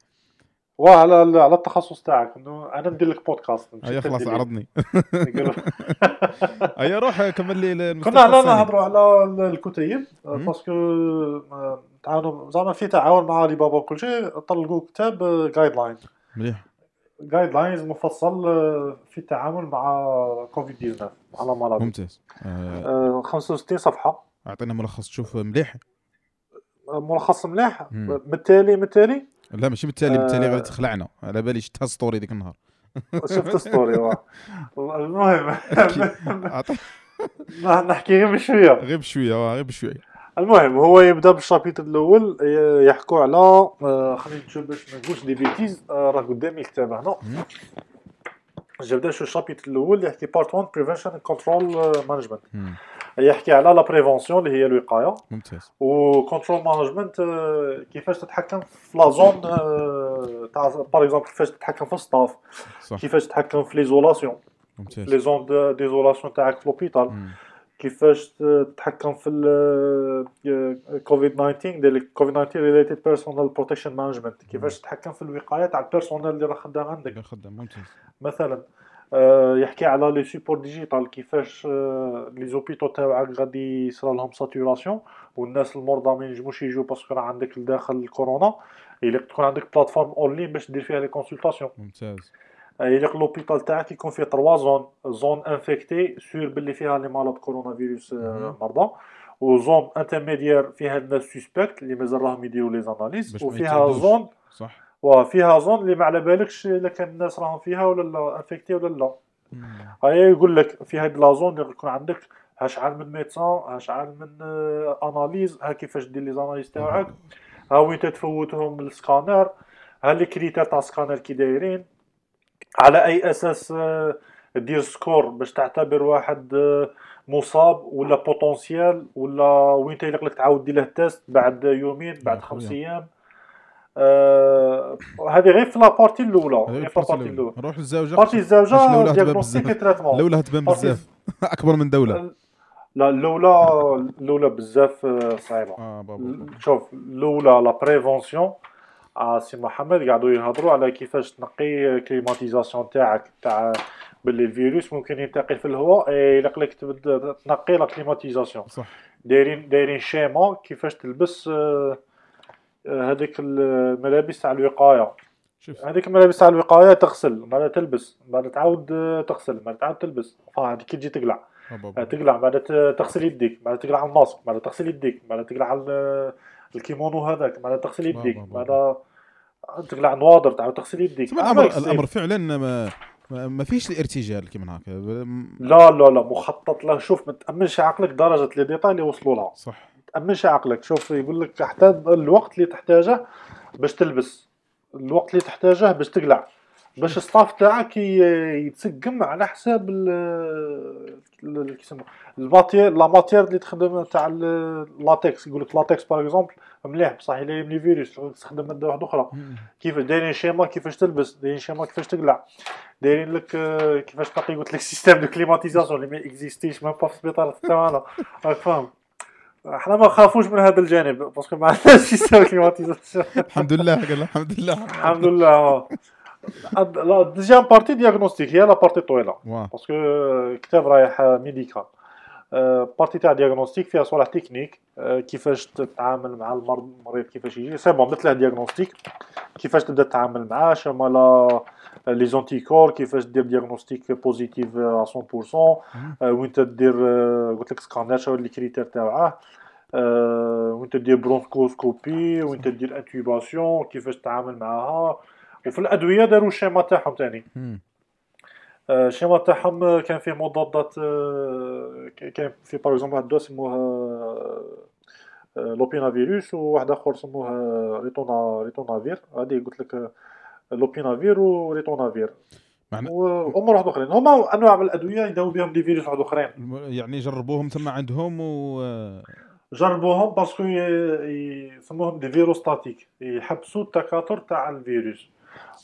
وعلى على التخصص تاعك إنه أنا ندير لك بودكاست هيا أنت خلاص. عرضني. يقولوا- هيا روح كمل لي كنا على. نهضروا على الكتيب. parce que آه، تعاونوا زعما في تعاون مع علي بابا وكل شيء طلقوا كتاب guideline مليح. guidelines مفصل آه، في التعامل مع كوفيد 19 على مرض ممتاز. آه، آه، 65 صفحة. أعطينا ملخص تشوف مليح. آه، ملخص مليح. بالتالي بالتالي لا ماشي بالتالي بالتالي آه. غادي تخلعنا على بالي شفتها story ديك النهار شفت story. المهم نحكي غير بشوية غير بشوية آه، غير بشوية المهم هو يبدأ بال chapitre الأول يحكوا على آه، خلينا نشوف باش ما نقولش des bêtises راه قدامي الكتاب هنا. جبدا شو ال chapitre الأول يحكي part 1 prevention control management. يحكي على la prévention اللي هي الوقاية. ممتاز. و control management كيفاش تتحكم في la zone آه، تاع par exemple كيفاش تتحكم في ال staff كيفاش تتحكم في l'isolation ممتاز. les zones d'isolation تاعك في l'hôpital. كيفاش تتحكم في الكوفيد 19 ديال كوفيد 19 related personal protection management كيفاش تتحكم في الوقاية تاع ال personnel اللي راه خدام عندك. خدام ممتاز. مثلا آه، يحكي على les supports digital كيفاش آه، les hôpitaux تاعك غادي يصرى لهم saturation والناس المرضى ما ينجموش يجوا parce que راه عندك لداخل الكورونا. يليق تكون عندك plateforme en ligne باش دير فيها les consultations ممتاز. يليق l'hôpital تاعك يكون فيه trois zones zone infectée sûr باللي فيها les malades كورونا فيروس. مرضى. و zone intermédiaire فيها الناس suspects اللي مازال راهم يديروا les analyses وفيها. zone صح. وفيها zone اللي ما على بالكش إلا كان الناس راهم فيها ولا لا infectés ولا لا. هاي يقول لك في هاد la zone يكون عندك ها شحال من médecins ها شحال من analyses ها كيفاش دير les analyses تاعك ها وين تتفوتهم السكانر ها les critères تاع السكانر كي دايرين على أي أساس آه، دير score باش تعتبر واحد آه، مصاب ولا potentiel ولا وين تيليق لك تعاود دير له test بعد يومين بعد خمس. أيام آه، هذه غير في لا partie الأولى غير في ال partie لا partie الأولى. نروح لل deuxième partie ال deuxième diagnostic. traitement الأولى تبان بزاف. أكبر من دوله لا الأولى الأولى بزاف آه، صعيبة. بابا شوف الأولى la prévention آه سي محمد قاعدوا يهضروا على كيفاش تنقي climatisation تاعك تاع باللي الفيروس ممكن ينتقل في الهواء يليق لك تنقي la climatisation صح. دايرين دايرين schéma كيفاش تلبس آه، آه، هذيك الملابس تاع الوقاية. شوف. هذيك الملابس تاع الوقاية تغسل بعد تلبس بعد تعاود آه، تغسل بعد تعاود تلبس. هذيك كي تجي تقلع. تقلع بعد ت- تغسل يديك بعد تقلع الماسك بعد تغسل يديك بعد تقلع ال- ال kimono هذاك بعد تغسل يديك بابا. بعد تقلع نواضر تعاود تغسل يديك. الامر الأمر فعلا ما ما- فيش الارتجال كيما هكا. لا لا لا مخطط له. شوف ما تأمنش عقلك درجة لي ديتاي اللي وصلوا لها. صح. تأمنش عقلك. شوف يقول لك الوقت اللي تحتاجه باش تلبس الوقت اللي تحتاجه باش تقلع باش ال staff تاعك يتسقم على حساب ال ال- كي يسموه ال matière la matière اللي تخدم تاع ال- اللاتكس يقول لك latex par exemple مليح بصح إلا يملي فيروس تستخدم ماده واحدة أخرى. كيف دايرين schéma كيفاش تلبس دايرين schéma كيفاش تقلع دايرين لك كيفاش تنقي قلت لك système de climatisation اللي ما existe يش même pas في السبيطار حتى أنا راك فاهم؟ إحنا ما نخافوش من هذا الجانب parce que ما عندناش système climatisation الحمد لله قال الحمد لله. الحمد لله آه. لا ال deuxième partie diagnostic هي la partie طويلة. parce que كتاب رايح médical. partie تاع diagnostic فيها صوالح techniques آه، كيفاش تتعامل مع المرض المريض كيفاش يجي. c'est bon درت له diagnostic كيفاش تبدا تتعامل معاه لا les anticorps كيفاش دير diagnostic positif 100% آه، وين تدير آه، قلت لك سكانر شنو les critères تاعه آه، وين تدير bronchoscopie وين تدير intubation كيفاش تتعامل معاها. وفي الأدوية داروا ال schéma تاعهم ثاني. آه، ال schéma تاعهم كان فيه مضادات كان في par exemple واحد الدواء سموها lopinavir وواحد اخر سموها ritona ritonavir هذه قلت لك lopinavir و ritonavir معنى وامور واحد اخرين هما انواع من الادويه يداووا بهم des virus واحد اخرين يعني جربوهم ثم عندهم و جربوهم parce que يسموهم des virostatiques يحبسوا التكاثر تاع الفيروس.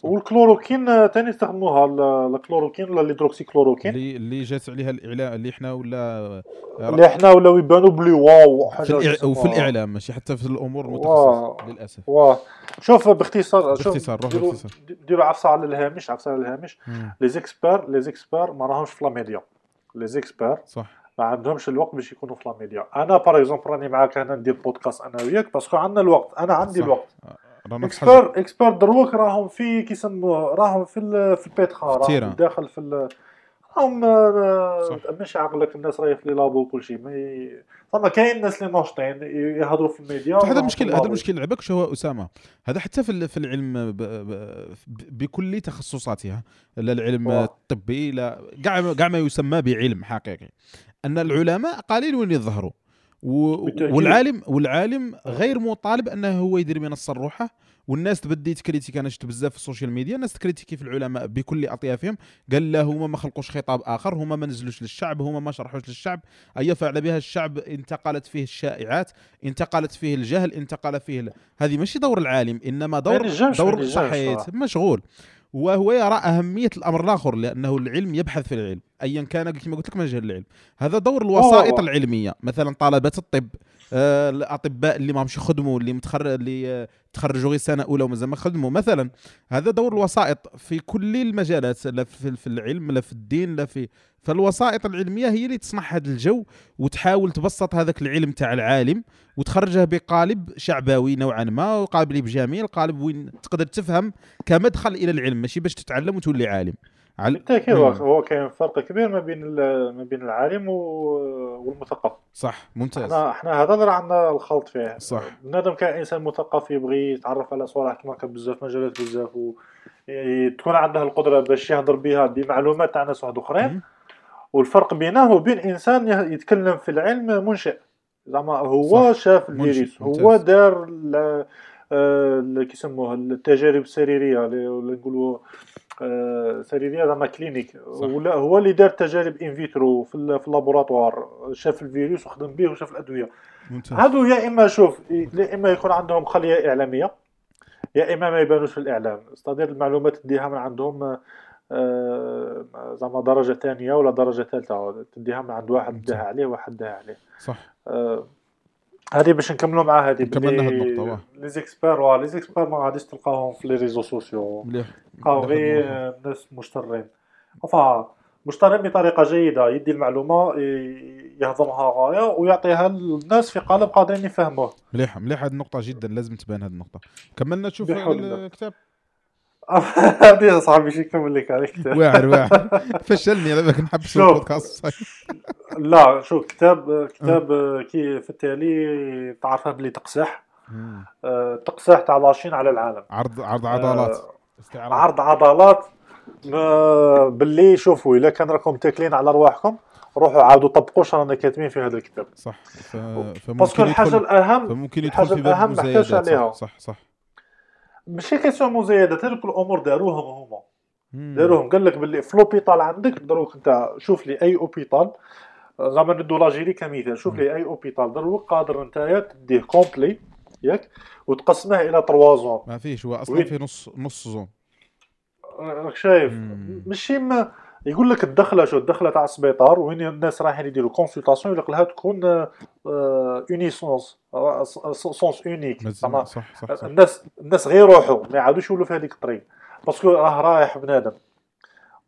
والكلوروكين آه، تاني استخدموها ال- الكلوروكين ولا الهيدروكسي كلوروكين اللي اللي جات عليها الاعلام اللي إحنا ولا اللي إحنا ولاو يبانوا بلي واو في حاجة الإع... وفي الإعلام ماشي حتى في الأمور. المتخصصه للأسف. واه شوف باختصار باختصار، روح باختصار. ديروا عفسة على الهامش عفسة على الهامش. les experts les experts ما راهمش في les médias. les experts صح. ما عندهمش الوقت باش يكونوا في les médias. أنا par exemple راني معاك هنا ندير بودكاست أنا وياك parce que عندنا الوقت أنا عندي صح. الوقت. حاجة expert expert دروك راهم في كيسموه راهم في ال- في ال hôpital راهم. داخل في ال- راهم آه، صح. ما تامنش عقلك الناس راهي في labo وكل شيء ما فما كاين ناس اللي ناشطين يهضروا في الميديا هذا المشكل هذا. المشكل لعبك شو هو أسامة هذا حتى في في العلم ب... ب... بكل تخصصاتها لا العلم. الطبي لا كاع كاع ما يسمى بعلم حقيقي أن العلماء قليل وين يظهروا و- بالتأكيد. والعالم والعالم غير مطالب أنه هو يدير منصة روحه والناس تبدي ت critique أنا شفت بزاف في ال social media الناس ت critiquer في العلماء بكل أطيافهم. قال لا هما ما خلقوش خطاب آخر هما ما نزلوش للشعب هما ما شرحوش للشعب. اي فعل بها الشعب انتقلت فيه الشائعات انتقلت فيه الجهل انتقل فيه ال... هذه ماشي دور العالم إنما دور دور صراحة. مشغول. وهو يرى أهمية الأمر الآخر لأنه العلم يبحث في العلم. ايا كان كما قلت لك مجال العلم. هذا دور الوسائط أوه. العلمية. مثلا طلبة الطب آه، الأطباء اللي ما همش يخدموا اللي متخرج اللي آه، تخرجوا غير سنة أولى ومازال ما خدموا. مثلا هذا دور الوسائط في كل المجالات لا في في العلم لا في الدين لا في فالوسائط العلمية هي اللي تصنع هذا الجو وتحاول تبسط هذاك العلم تاع العالم وتخرجه بقالب شعبوي نوعا ما وقالب جميل قالب وين تقدر تفهم كمدخل إلى العلم ماشي باش تتعلم وتولي عالم. عل... بالتاكيد هو- كاين فرق كبير ما بين ما بين العالم والمثقف صح ممتاز إحنا إحنا هذا اللي عندنا الخلط فيه صح بنادم كان إنسان مثقف يبغي يتعرف على صوالح كما بزاف مجالات بزاف و ي- تكون عنده القدرة باش يهضر بها بمعلومات تاع ناس واحد أخرين. والفرق بينه وبين إنسان يتكلم في العلم منشئ زعما هو صح. شاف. الفيروس هو. دار آه، ال- كيسموه التجارب السريريه اللي ولا نقولوا آه، سريرية زعما clinique. ولا هو اللي دار تجارب in vitro في ال- في ال laboratoire شاف الفيروس وخدم به وشاف الأدوية. هادو يا إما شوف يا إما يكون عندهم خلية إعلامية يا إما ما يبانوش في الإعلام. استدير المعلومات تديها من عندهم آه، زعما درجة ثانية ولا درجة ثالثه تديها من عند واحد داها عليه واحد داها عليه. صح. آه، هذه باش نكملوا مع هذه كملنا هاد النقطة، واه. les experts واه les experts ما غاديش تلقاهم في les réseaux sociaux مليح تلقاو غير. ناس مشترين enfin مشترين بطريقة جيدة يدي المعلومة يهضمها غاية ويعطيها للناس في قالب قادرين يفهموه مليح مليح هذه النقطة جدا لازم تبان هذه النقطة كملنا تشوف. الكتاب يا صاحبي شي نكمل لك على الكتاب؟ واعر واعر. فشلني أنا باك نحبس. البودكاست لا شو كتاب كتاب كي في التالي تعرفه بلي تقسح. آه، تقسح تاع لاشين على العالم. عرض عرض عضلات. آه، استعراض. عرض عضلات. ما- باللي شوفوا إلا كان راكم تاكلين على رواحكم روحوا عاودوا طبقوا اش رانا كاتبين في هذا الكتاب. صح. فممكن الحاجة الاهم فممكن يدخل في باب المزايدات عليها. صح صح, صح. ماشي question مزايدات هذوك الأمور داروهم هما. داروهم. قال لك باللي في l'hôpital عندك دروك أنت شوف لي أي hôpital زعما ندو لاجيري كمثال شوف لي أي hôpital دروك قادر نتايا تديه complet ياك وتقسمه إلى trois zones ما فيش هو أصلا. في نص نص zone راك شايف. ماشي ما يقول لك الدخلة شو الدخلة تاع السبيطار وين الناس رايحين يديروا consultation يقول لها تكون en sens unique. الناس الناس غير يروحوا ما يعاودوش يولوا في هذيك الطريق parce que راه رايح بنادم.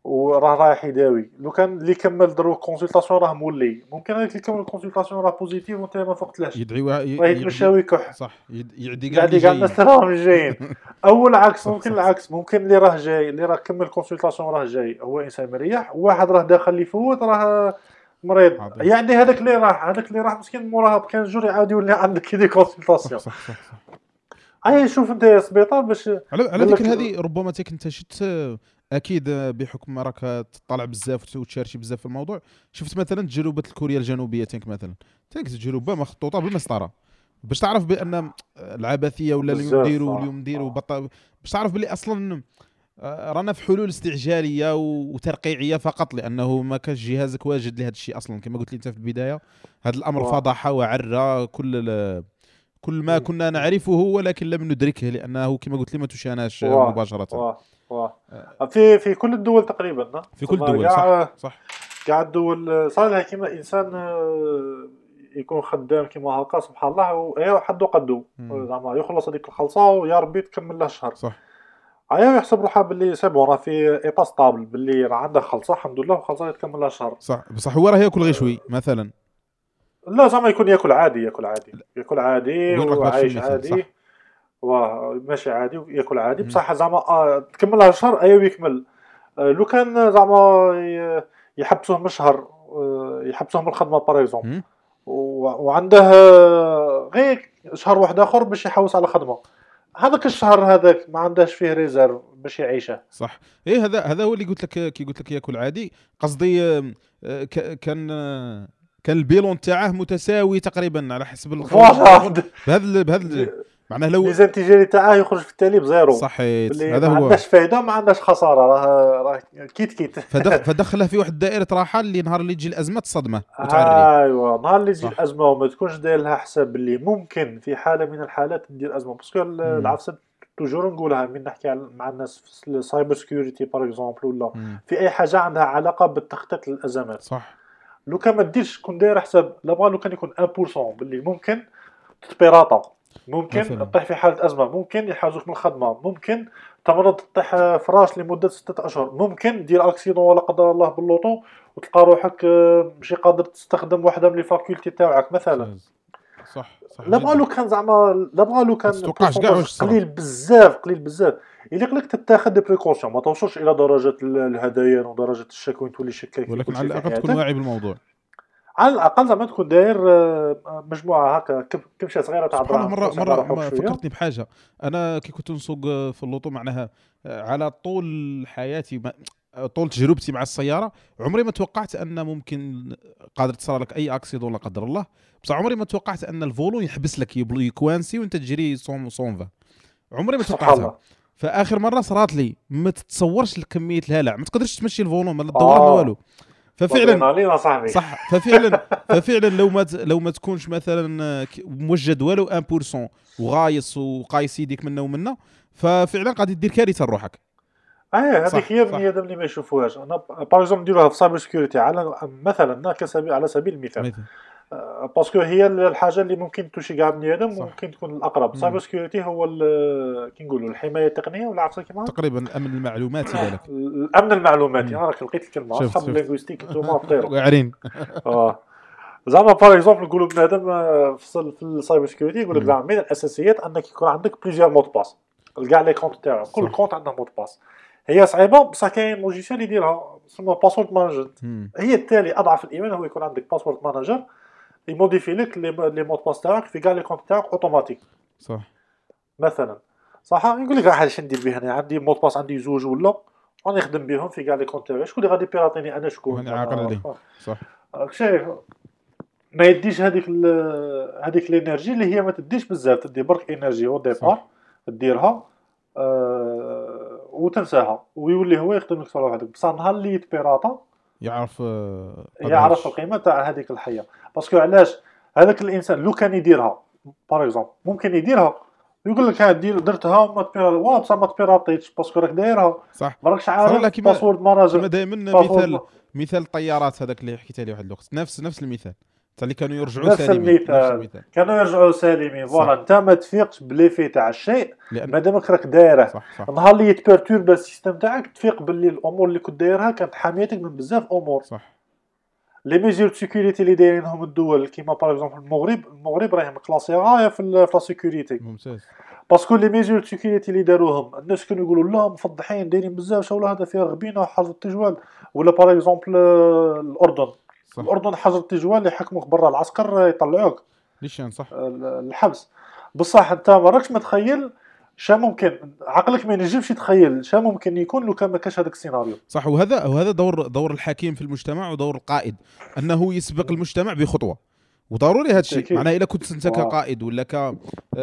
وراه رايح يداوي لو كان اللي كمل دروك consultation راه مولي. ممكن هذاك اللي كمل consultation راه positif وانت ما فقتلاش يدعي وا- ي- راه يعدي- يتمشى ويكح صح. يعدي كاع اللي كاع. الناس راهم جايين. أو العكس ممكن. العكس. ممكن اللي راه جاي اللي راه كمل consultation راه جاي. هو إنسان مريح. وواحد راه داخل اللي يفوت راه مريض. يعني هذاك اللي راح هذاك اللي راح مسكين موراه ب quinze jours يعاود يولي عندك يدي صح consultation صح صح, صح. أي شوف أنت يا سبيطار باش على على ذكر هذه ربما تيك أنت شفت أكيد بحكم راك تطلع بزاف وتشارشي بزاف في الموضوع شفت مثلا تجربة كوريا الجنوبية تانك مثلا تانك تجربة مخطوطة بالمسطرة باش تعرف بأن العبثية ولا اللي بزاف، نديروا آه. بط- باش تعرف باللي أصلا آه، رانا في حلول استعجالية وترقيعية فقط لأنه ما كانش جهازك واجد لهذا الشيء أصلا كما قلت لي أنت في البداية هذا الأمر واه. فضح وعرى كل ال- كل ما. كنا نعرفه ولكن لم ندركه لأنه كما قلت لي ما تشاناش. مباشرة واه واه في في كل الدول تقريبا؟ في كل الدول صح صح كاع الدول صار لها كيما إنسان آه، يكون خدام كيما هكا سبحان الله ويا حدو قدو. زعما يخلص هذيك الخلصة ويا ربي تكمل له شهر صح عيا يحسب روحه باللي c'est bon راه في état stable باللي راه عنده خلصة الحمد لله وخلصة تكمل لها شهر صح بصح هو راه ياكل غير شوي مثلا لا زعما يكون ياكل عادي ياكل عادي. ياكل عادي وعايش عادي. صح. واه ماشي عادي وياكل عادي. بصح زعما آه تكمل لها شهر ايوا يكمل. آه لو كان زعما يحبسوه من شهر آه يحبسوه من الخدمة par exemple وعنده آه، غير شهر واحد آخر باش يحوس على خدمة. هذاك الشهر هذاك ما عندهش فيه réserve باش يعيشه. صح. إيه هذا هذا هو اللي قلت لك كي قلت لك ياكل عادي. قصدي آه، كان آه، كان ال bilan تاعه متساوي تقريبا على حسب الخ- voilà بهذا بهذا معناه لو الميزان التجاري تاعه يخرج في التالي ب zéro صحيت. اللي هذا ما هو. عندناش فايدة ما عندناش خسارة. راه راه quitte quitte. فدخ فدخله في واحد دائره راحة اللي نهار اللي تجي الأزمة تصدمه وتعري. ايوا نهار اللي تجي. الأزمة وما تكونش داير لها حساب باللي ممكن في حالة من الحالات ندير أزمة. parce que العفسة toujours نقولها من نحكي مع الناس في ال cyber security par exemple ولا. في أي حاجة عندها علاقة بالتخطيط للأزمات. صح. لو كان ما ديرش كون داير حساب لا بغا لو كان يكون 1% باللي ممكن تبيراطا ممكن. تطيح في حالة أزمة ممكن يحاجوك من الخدمة ممكن تمرض تطيح فراش لمدة ستة أشهر ممكن دير accident ولا قدر الله باللوطو وتلقى روحك آه، ماشي قادر تستخدم واحدة من les facultés تاعك مثلا. صح صح لا. لو كان زعما لا لو كان. قليل بزاف قليل بزاف يليق لك تتاخذ des précautions ما توصلش إلى درجة ال- الهذيان ودرجه الشكوى تولي شكاك ولكن على الأقل تكون. واعي بالموضوع. على الأقل زعما تكون داير آه، مجموعة هكا كم- كمشه صغيره تاع دراهم مره مرة. فكرتني بحاجة. أنا كي كنت نسوق في اللوطو معناها على طول حياتي ما- طول تجربتي مع السيارة عمري ما توقعت أن ممكن قادر تصير لك أي accident لا قدر الله. بصح عمري ما توقعت أن ال volant يحبس لك يبلوكي يكوانسي وأنت تجري صون صونفا عمري ما توقعتها. فآخر مرة صرات لي ما تتصورش كميه الهلع ما تقدرش تمشي ال volant لا ما آه. والو ففعلا الأدرينالين يا صاحبي. صح ففعلا ففعلا لو ما لو ما تكونش مثلا آه، موجد ولو 1% وغايص وقايس يديك منا ومنا ففعلا غادي دير كارثة لروحك. آه هذيك هي صح. البني آدم اللي ما يشوفوهاش. أنا par exemple نديروها في cyber security على مثلا على سبيل المثال. parce que هي الحاجة اللي ممكن توشي كاع بني آدم صح. وممكن تكون الأقرب. cyber security هو كي نقولوا الحماية التقنية ولا عرفتها كيما تقريبا الأمن المعلوماتي بالك الأمن المعلوماتي. أنا راك لقيت الكلمة اصحاب شفت. ال linguistique انتوما طيروا واعرين آه زعما par exemple نقولوا بنادم آه، في ال cyber security يقول لك. زعما من الأساسيات أنك يكون عندك plusieurs mots de passe كاع les comptes تاعو كل صح. compte عنده mot de passe هي صعيبة بصح كاين logiciel يديرها اسمه password manager. هي التالي أضعف الإيمان هو يكون عندك password manager يموديفي لك les mots de passe تاعك في كاع les comptes تاعك اوتوماتيك صح. مثلا. صح يقول لك عاد شنو ندير به أنا عندي mot de passe عندي زوج ولا وأنا نخدم بهم في كاع les comptes تاعي. شكون اللي غادي بيراطيني أنا شكون؟ عاقل عليه. صح. راك شايف ما يديش هذيك هذيك ال énergie اللي هي ما تديش بزاف تدي برك énergie au départ. ديرها آه وتنساها. ويولي هو يخدم لك صالح وحدك بصح نهار اللي يتبيراطا يعرف آه، يعرف. القيمة تاع هذيك الحيه parce que علاش هذاك الإنسان لو كان يديرها par exemple ممكن يديرها يقول لك ها دير درتها وما تبيرا بصح ما تبيراطيتش parce que راك دايرها. صح. ما راكش عارف password كما manager دائما مثال مثال الطيارات هذاك اللي حكيت عليه واحد الوقت. نفس نفس المثال. تاع اللي كانوا يرجعوا نفس سالمين نفس المثال. المثال. كانوا يرجعوا سالمين voilà. انت ما تفيقش ب l'effet تاع الشيء مادامك راك دايره. النهار اللي يتبرتورب ال système تاعك تفيق باللي الأمور اللي كنت دايرها كانت حاميتك من بزاف أمور. صح. les mesures sécurité اللي دايرينهم الدول كيما par exemple المغرب المغرب راهي مكلاسي غاية في la sécurité ممتاز. parce que les mesures sécurité اللي داروهم الناس كانوا يقولوا لا مفضحين دايرين بزاف شغل هذا فيها غبينه وحظر التجوال. ولا par exemple الأردن. صح. الأردن حظر التجوال يحكموك برا العسكر يطلعوك. نيشان صح؟ الحبس. بصح انت ما راكش متخيل شا ممكن عقلك ما ينجمش يتخيل شا ممكن يكون لو كان ما كانش هذاك السيناريو صح وهذا وهذا دور دور الحكيم في المجتمع ودور القائد أنه يسبق المجتمع بخطوة وضروري هذا الشيء بالتأكيد. معناه اذا كنت أنت. كقائد ولا ك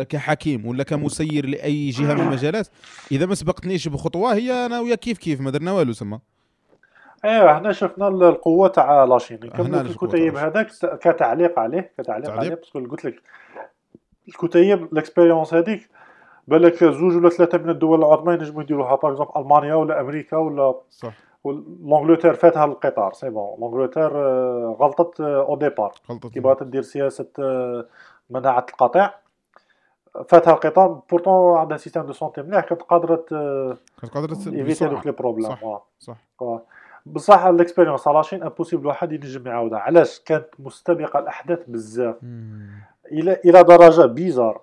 كحكيم ولا كمسير لأي جهة من المجالات إذا ما سبقتنيش بخطوة هي أنا وياك كيف كيف ما درنا والو سما أيوه هنا شفنا ال- القوة تاع la Chine القوة الكتيب هذاك كتعليق عليه كتعليق تعليق. عليه parce que قلت لك الكتيب ال expérience هذيك بالك زوج ولا ثلاثة من الدول العظمى ينجموا يديروها. par exemple ألمانيا ولا أمريكا ولا صح. l'Angleterre فاتها القطار c'est bon l'Angleterre آه، غلطت au départ غلطت. كي بغات دير سياسة آه، مناعة القطيع فاتها القطار. pourtant عندها système de santé مليح كانت قادرة آه، كانت قادرة éviter. donc le problème صح. صح. بصح ال expérience تاع la Chine impossible واحد ينجم يعاودها. علاش؟ كانت مستبقة الأحداث بزاف. إلى إلى درجة bizarre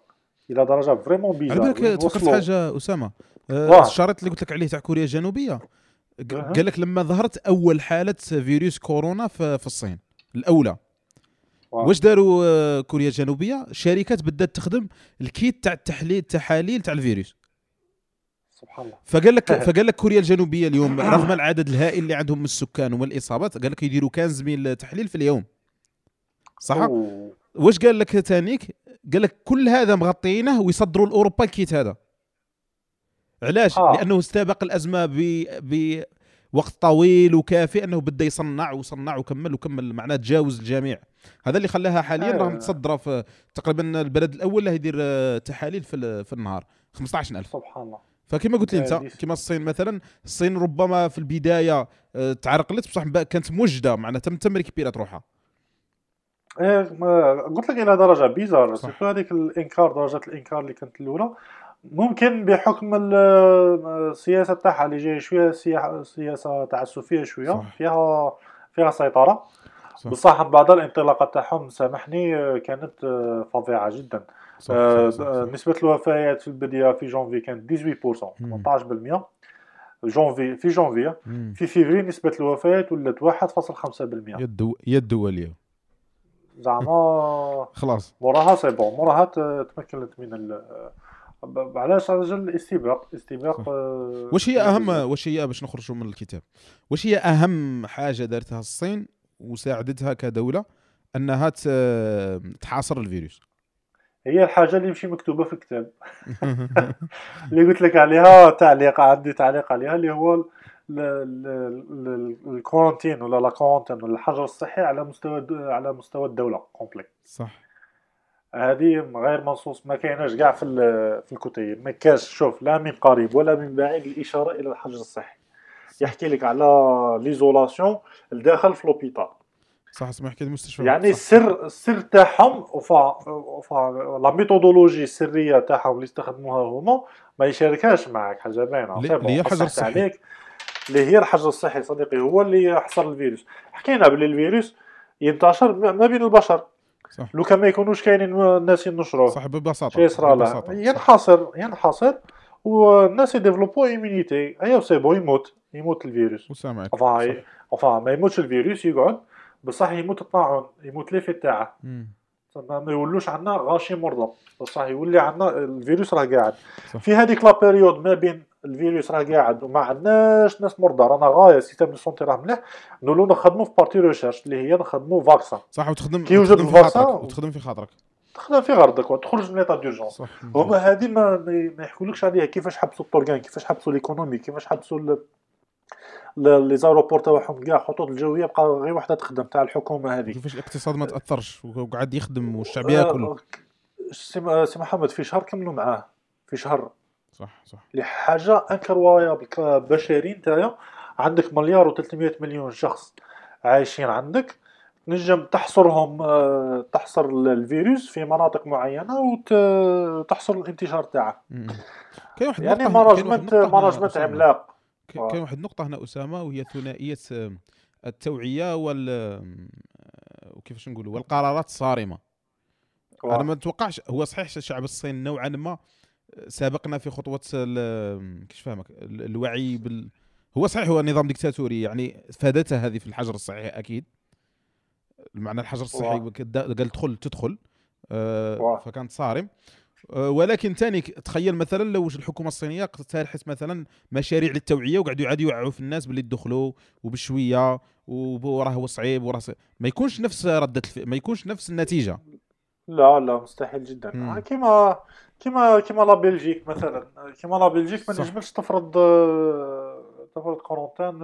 إلى درجة vraiment على bizarre بالك وين تفكرت وصلوا. حاجة أسامة. آه،. الشريط اللي قلت لك عليه تاع كوريا الجنوبية. قال لك لما ظهرت أول حالة فيروس كورونا في الصين الأولى. واش داروا آه، كوريا الجنوبية؟ شركات بدات تخدم الكيت تاع التحليل التحاليل تاع الفيروس. سبحان الله. فقال لك فقال لك كوريا الجنوبية اليوم رغم العدد الهائل اللي عندهم من السكان ومن الاصابات قال لك يديروا 15000 تحليل في اليوم. صح. واش قال لك تانيك؟ قال لك كل هذا مغطيينه ويصدروا لاوروبا الكيت هذا. علاش؟ آه. لأنه استبق الأزمة ب بوقت طويل وكافي أنه بدا يصنع وصنع وكمل وكمل معناه تجاوز الجميع. هذا اللي خلاها حاليا آه. راهم تصدر في تقريبا البلد الأول اللي يدير آه، تحاليل في في النهار. 15000 سبحان الله. فكما قلت لي آه، أنت دي- كما الصين مثلا الصين ربما في البداية آه، تعرقلت بصح كانت موجده معناتها تم تم ريكبيرات روحها. قلت لك إلى درجة بيزار. سيرتو هذيك الإنكار درجة الإنكار اللي كانت الأولى ممكن بحكم ال- السياسة تاعها اللي جاية شوية سياسة تعسفية شوية صح. فيها فيها سيطرة صح. بصح بعد الانطلاقة تاعهم سامحني آه، كانت آه، فظيعة جدا صح آه، صح آه،. نسبة الوفيات في البداية في جونفي كانت 18% مم. 18% جونفي في جونفي. في فيفري نسبة الوفيات ولات 1.5% هي الدو... هي الدوليه زعما خلاص. موراها c'est bon موراها تمكنت من ال علاش على رجل الاستباق؟ استباق. آه، واش هي اهم. واش هي باش نخرجوا من الكتاب؟ واش هي أهم حاجة دارتها الصين وساعدتها كدولة أنها تحاصر الفيروس؟ هي الحاجة اللي ماشي مكتوبة في الكتاب. اللي قلت لك عليها تعليق عندي تعليق عليها اللي هو ال quarantaine ولا la quarantaine ولا الحجر الصحي على مستوى على مستوى الدولة complet صح. هذه غير منصوص ما كايناش كاع في في الكتيب. ما كاش شوف لا من قريب ولا من بعيد الإشارة إلى الحجر الصحي. يحكي لك على l'isolation الداخل في l'hôpital صح اسمح حكيت المستشفى يعني صح. السر السر تاعهم enfin enfin la méthodologie السريه تاعهم اللي استخدموها هما ما يشاركهاش معك حاجة باينة. الحجر صحت الصحي. عليك. اللي هي الحجر الصحي صديقي هو اللي حصر الفيروس. حكينا بلي الفيروس ينتشر ما بين البشر. صح. لو كان ما يكونوش كاينين الناس ينشروه صح ببساطة شي يصرى له. ينحصر ينحصر والناس يديفلوبو immunité ايوا c'est bon يموت. يموت الفيروس. وسامعك enfin ما يموتش الفيروس يقعد. بصح يموت الطاعون يموت l'effet تاعه مم. ما ما يولوش عندنا غاشي مرضى. بصح يولي عندنا الفيروس راه قاعد. صح. في هذيك la période ما بين الفيروس راه قاعد وما عندناش ناس مرضى رانا غاية ال système de santé راه مليح. نولو نخدمو في partie recherche اللي هي نخدمو vaccin صح وتخدم كي يوجد ال vaccin وتخدم في خاطرك. تخدم في غردك وتخرج من l'état d'urgence صح. هما هذه ما ما يحكولكش عليها. كيفاش حبسوا الطرقان كيفاش حبسوا l'économie كيفاش حبسوا les aéroports تاعهم كاع خطوط الجوية بقى غير وحدة تخدم تاع الحكومة هذه كيفاش الاقتصاد ما تأثرش وقعد يخدم والشعب ياكل. سي سي محمد في شهر كملوا معاه. في شهر صح صح. لحاجة incroyable كبشري نتايا عندك مليار و300 مليون شخص عايشين عندك. تنجم تحصرهم آه، تحصر الفيروس في مناطق معينة وتحصر الانتشار تاعه. كاين واحد يعني management management. عملاق. كاين واحد النقطة هنا أسامة وهي ثنائية آه، التوعية وال آه، وكيفاش نقولوا؟ والقرارات الصارمة. أنا ما نتوقعش هو صحيح الشعب الصيني نوعا ما سابقنا في خطوة ال- كيفاش فاهمك ال- الوعي بال هو صحيح هو نظام ديكتاتوري يعني فادته هذه في الحجر الصحي أكيد المعنى الحجر الصحي قال تدخل تدخل آه،. فكانت صارم آه، ولكن تاني ك- تخيل مثلا لو الحكومة الصينية اقترحت مثلا مشاريع للتوعية وقعدوا يعادوا يوعوا في الناس باللي يدخلوا وبشوية وراه هو صعيب وراه. ما يكونش نفس ردة الف... ما يكونش نفس النتيجة لا لا مستحيل جدا. آه، كيما كيما كيما la Belgique مثلا. كيما la Belgique ما. نجمش تفرض تفرض quarantaine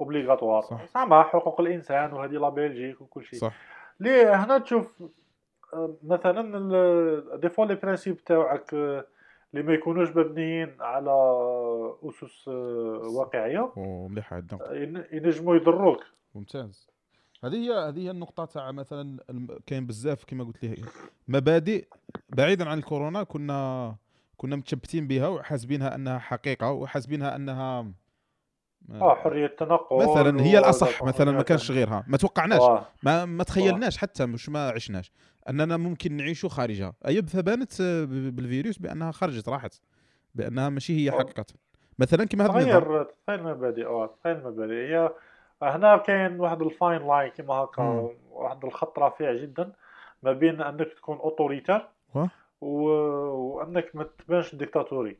obligatoire. زعما حقوق الإنسان وهذه la Belgique وكل شيء. صح. ليه هنا تشوف آه، مثلا des fois les principes تاوعك آه، اللي ما يكونوش مبنيين على أسس آه، واقعية ومليحه ين- ينجموا يضروك. ممتاز. هذه هي هذه هي النقطة تاع مثلا كاين بزاف كما قلت لي مبادئ بعيدا عن الكورونا كنا كنا متشبتين بها وحاسبينها أنها حقيقة وحاسبينها أنها آه حرية التنقل مثلا هي الأصح مثلا ما حرية كانش غيرها. ما توقعناش. آه. ما ما تخيلناش حتى مش ما عشناش. أننا ممكن نعيشوا خارجها. ايب فبانت آه، ب- بالفيروس بأنها خرجت راحت. بأنها ماشي هي آه. حقيقة. مثلا كما هذا تغير تغير المبادئ آه تغير المبادئ. هي هنا كاين واحد ال fine line كيما هكا. واحد الخط رفيع جدا ما بين أنك تكون autoritaire. و... وأنك ما تبانش ديكتاتوري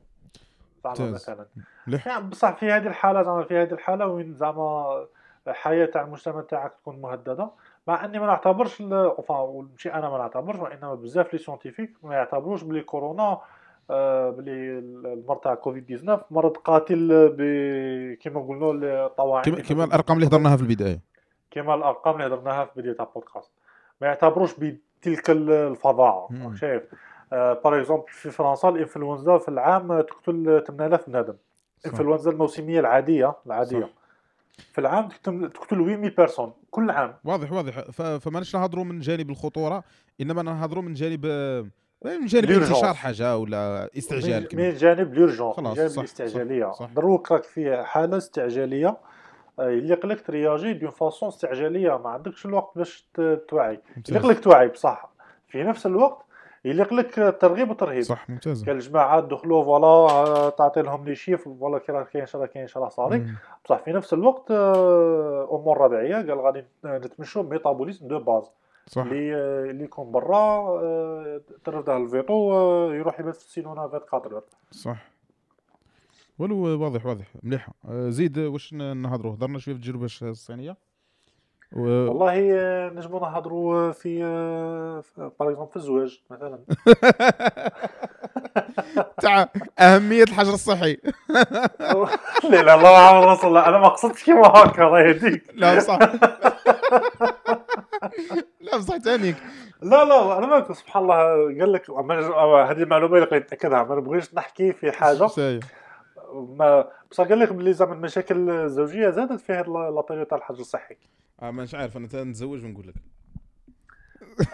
زعما. مثلا يعني بصح في هذه الحالة زعما في هذه الحالة وين زعما الحياة تاع المجتمع تاعك تكون مهددة مع أني ما نعتبرش اوفا ماشي أنا ما نعتبرش وإنما بزاف les scientifiques ما يعتبروش بلي كورونا آه، بلي المرض تاع كوفيد 19 مرض قاتل ب كيما قلنا الطواعين كما كما الأرقام اللي هضرناها في البداية. كما الأرقام اللي هضرناها في بدايه البودكاست. ما يعتبروش بتلك ال- الفظاعة شايف. par exemple في فرنسا الإنفلونزا في العام تقتل 8000 بنادم. الإنفلونزا الموسمية العاديه العادية. صح. في العام تقتل تقتل 800 personnes كل عام. واضح واضح. فماناش نهضروا من جانب الخطورة إنما نهضروا من جانب آه، من جانب. انتشار حاجة ولا استعجال من- جانب لورجون من جانب صح، الاستعجالية. دروك راك في حالة استعجالية آه، يليق لك ترياجي دون فاسون استعجالية ما عندكش الوقت باش توعي ممتاز. يليق لك توعي بصح في نفس الوقت يليق لك ترغيب وترهيب صح ممتاز كان الجماعه دخلوا فوالا آه، تعطي لهم لي شيف فوالا كي راه كاين شرا كاين شرا صاري. بصح في نفس الوقت آه، أمور ربيعية قال غادي نتمشوا ميتابوليزم دو باز صح. اللي آه، اللي يكون برا آه، ترفده الفيتو آه، يروح يبات في السينونا 24 heures صح. ولو واضح واضح مليحه آه، زيد واش نهضروا هضرنا شوية في التجربه الصينية. و... والله آه، نجمو نهضروا في par exemple في الزواج مثلا. تاع أهمية الحجر الصحي. لا لا الله محمد رسول الله أنا ما قصدتش كيما هكا الله يهديك. لا بصح لا بصح تانيك لا لا أنا ما سبحان الله قال لك أما- هذه المعلومة اللي قلت نتاكدها ما نبغيش نحكي في حاجة. ما بصح قال لك بلي زعما المشاكل الزوجية زادت في هذه la période تاع الحجر الصحي آه مانيش عارف أنا نتزوج ونقول لك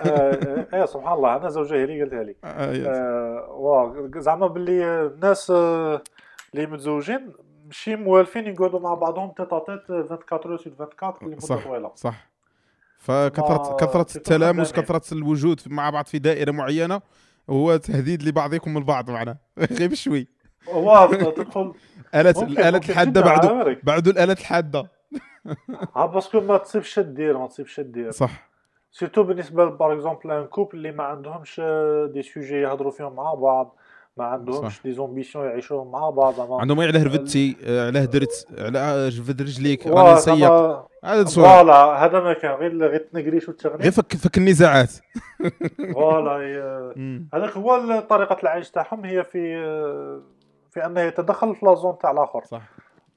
آه، إيه سبحان الله أنا زوجها هي اللي قالتها لي آه. آه، وا- زعما باللي الناس آه، اللي متزوجين ماشي موالفين يقعدوا مع بعضهم tête tête 24 sur 24 لمده صح. طويلة صح فكثرة ما- كثرة في التلامس. كثرة الوجود مع بعض في دائرة معينة هو تهديد لبعضكم البعض معنا. غير بشوي هو تدخل ممكن الحادة جداً، بعد. بعد الآلة الحادة. ها parce que ما تصيبش دير ما تصيبش دير. صح. surtout بالنسبة par exemple un couple اللي ما عندهمش des sujets يهضروا فيهم مع بعض. ما عندهمش. des ambitions يعيشوهم مع بعض عندهم غير على هربتي آه، على هدرت على جفد رجليك راني نسيق هذا السؤال فوالا هذا ما كان غير غير تنقريش وتغني غير فك فك النزاعات. فوالا. هذاك هو طريقة العيش تاعهم هي في في انه يتدخل في لازون تاع الآخر. صح.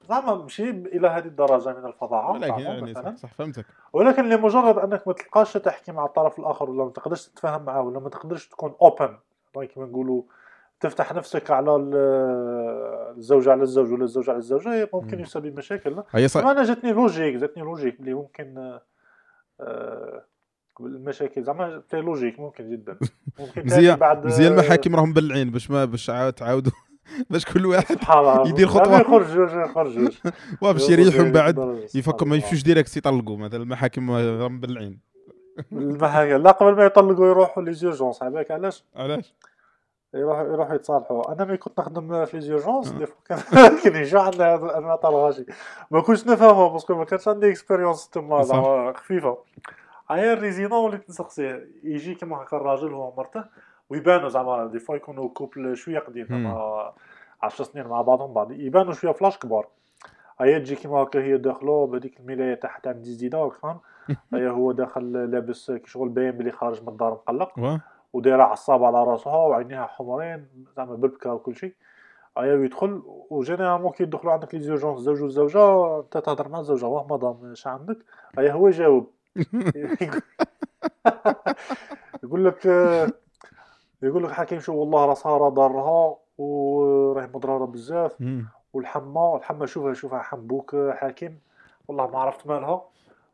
زعما ماشي إلى هذه الدرجة من الفضاعه ولكن يعني صح, صح فهمتك. ولكن لمجرد أنك ما تلقاش تحكي مع الطرف الآخر ولا ما تقدرش تتفاهم معاه ولا ما تقدرش تكون اوبن كيما نقولوا تفتح نفسك على ال- الزوج على الزوج ولا الزوج على الزوجه ممكن مم. يسبب مشاكل أنا جاتني لوجيك جاتني لوجيك اللي ممكن آه، آه، المشاكل زعما في لوجيك ممكن جدا. ممكن مزيان بعد مزيان آه، المحاكم راهم مبلعين باش ما باش عاود تعاودوا باش كل واحد يدير خطوة. ما يخرج يخرج جوج باش يريحهم بعد؟ سبحان يفكر ما. يمشوش ديريكت يطلقوا مثلا المحاكم راهم مبلعين المحاكم لا قبل ما يطلقوا يروحوا لي عباك علاش؟ علاش؟ يروحوا يروحوا يتصالحوا. أنا ملي كنت نخدم في les urgences. des fois كان يجوا عندنا هذا المعطى الغاشي. ما كنتش نفهمه parce que ما كانش عندي expérience تما. زعما خفيفة. هيا ال résident وليت نسقسيه يجي كيما هكا الراجل هو ومرته ويبانوا زعما des fois يكونوا couple شوية قديم زعما 10 سنين مع بعضهم بعض يبانوا شوية فلاش كبار. هيا تجي كيما هكا هي داخلو بهذيك الملاية تاعها تاع راك فاهم هيا هو داخل لابس كي شغل باين بلي خارج من الدار مقلق. ودايره عصابة على راسها وعينيها حمرين زعما بالبكا وكل شيء. هيا يدخل و généralement كي يدخلوا عندك les urgences زوج وزوجة أنت تهضر مع الزوجة واه مدام اش عندك؟ هيا هو يجاوب. يقول لك يقول لك حكيم شو والله راسها راه ضارها وراهي مضرره بزاف. مم. والحمى الحمى شوفها شوفها حمبوك حاكم. والله ما عرفت مالها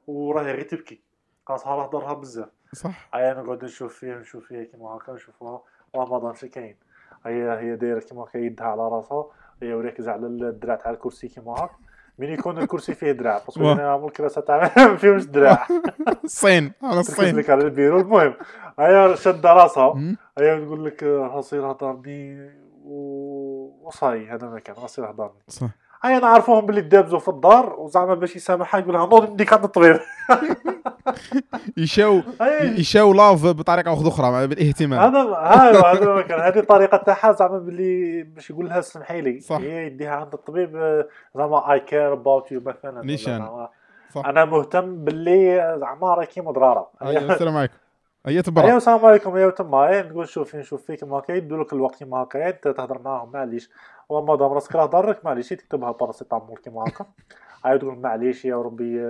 وراهي غير تبكي. راسها راه ضرها بزاف. صح. هيا نقعد نشوف فيها نشوف فيها كيما هكا والله ما ضامش كاين هي هي دايرة كيما هكا يدها على راسها هي وريكز على الدراع تاع الكرسي كيما هاك. من يكون الكرسي فيه دراع باسكو. أنا الكراسه تاع ما فيهمش دراع. الصين على الصين لك على البيرو. المهم هيا شد راسها. هيا تقول لك هصير هضرني وصاي هذا ما كان هصير هضرني. صح. هيا نعرفوهم باللي دابزوا في الدار وزعما باش يسامحها يقول لها نوض نديك عند الطبيب يشاو يشاو لاف بطريقة واحدة أخرى بالاهتمام هذا هذا ما هذه الطريقة تاعها زعما باللي باش يقول لها سمحي لي. صح. هي يديها عند الطبيب زعما اي كير اباوت يو مثلا. نيشان. صح. أنا مهتم باللي زعما راه كيما ضراره أيوة، السلام عليكم. اي ايوا تبرع السلام عليكم. يا تما. نقول شوف نشوف فيك كيما هكا يدوا لك الوقت كيما هكا تهضر معاهم معليش. وما دام راسك راه ضرك معليش. تكتبها paracétamol كيما هكا. ايوا تقول معليش يا ربي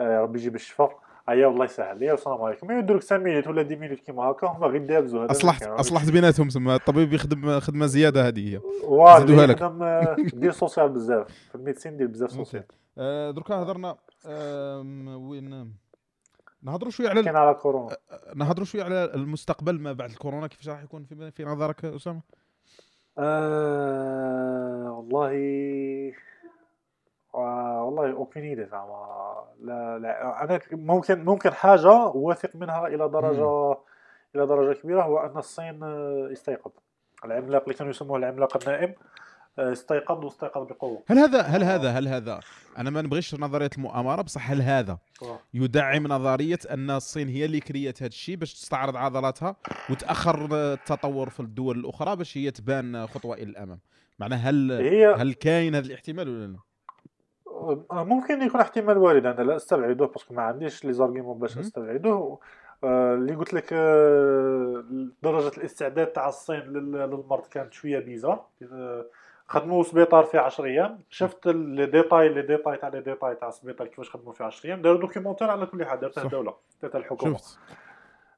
آه، ربي يجيب الشفاء. ايوا الله يسهل. يا السلام عليكم. يدوا لك 5 minutes ولا 10 minutes كيما هكا هما غير دابزوا هذا اصلحت أصلحت بيناتهم تما الطبيب يخدم خدمة زيادة هذه هي. اللي لك. آه، دير social بزاف. في ال médecin دير بزاف social. آه، دركا هضرنا وين؟ نهضروا شوية على على كورونا. نهضروا شوية على المستقبل ما بعد الكورونا كيفاش راح يكون في في نظرك أسامة؟ آه والله آه والله اوبين زعما لا لا أنا ممكن ممكن حاجة واثق منها إلى درجة إلى درجة كبيرة هو أن الصين آه، استيقظ. العملاق اللي كانوا يسموه العملاق النائم آه، استيقظ واستيقظ بقوة. هل هذا هل هذا هل هذا أنا ما نبغيش نظرية المؤامرة بصح هل هذا يدعم نظرية أن الصين هي اللي كريت هذا الشيء باش تستعرض عضلاتها وتأخر التطور في الدول الأخرى باش هي تبان خطوة إلى الأمام؟ معناه هل هي هل كاين هذا الاحتمال ولا لا؟ آه، ممكن يكون احتمال وارد. أنا لا أستبعده parce que ما عنديش les arguments باش. أستبعده. آه، اللي قلت لك آه، درجة الاستعداد تاع الصين لل- للمرض كانت شوية bizarre خدموا سبيطار في 10 أيام. شفت les détails les détails تاع les détails تاع السبيطار كيفاش خدموا في 10 أيام. داروا documentaire على كل دارتها صح. الدولة دارتها الحكومة. شفت.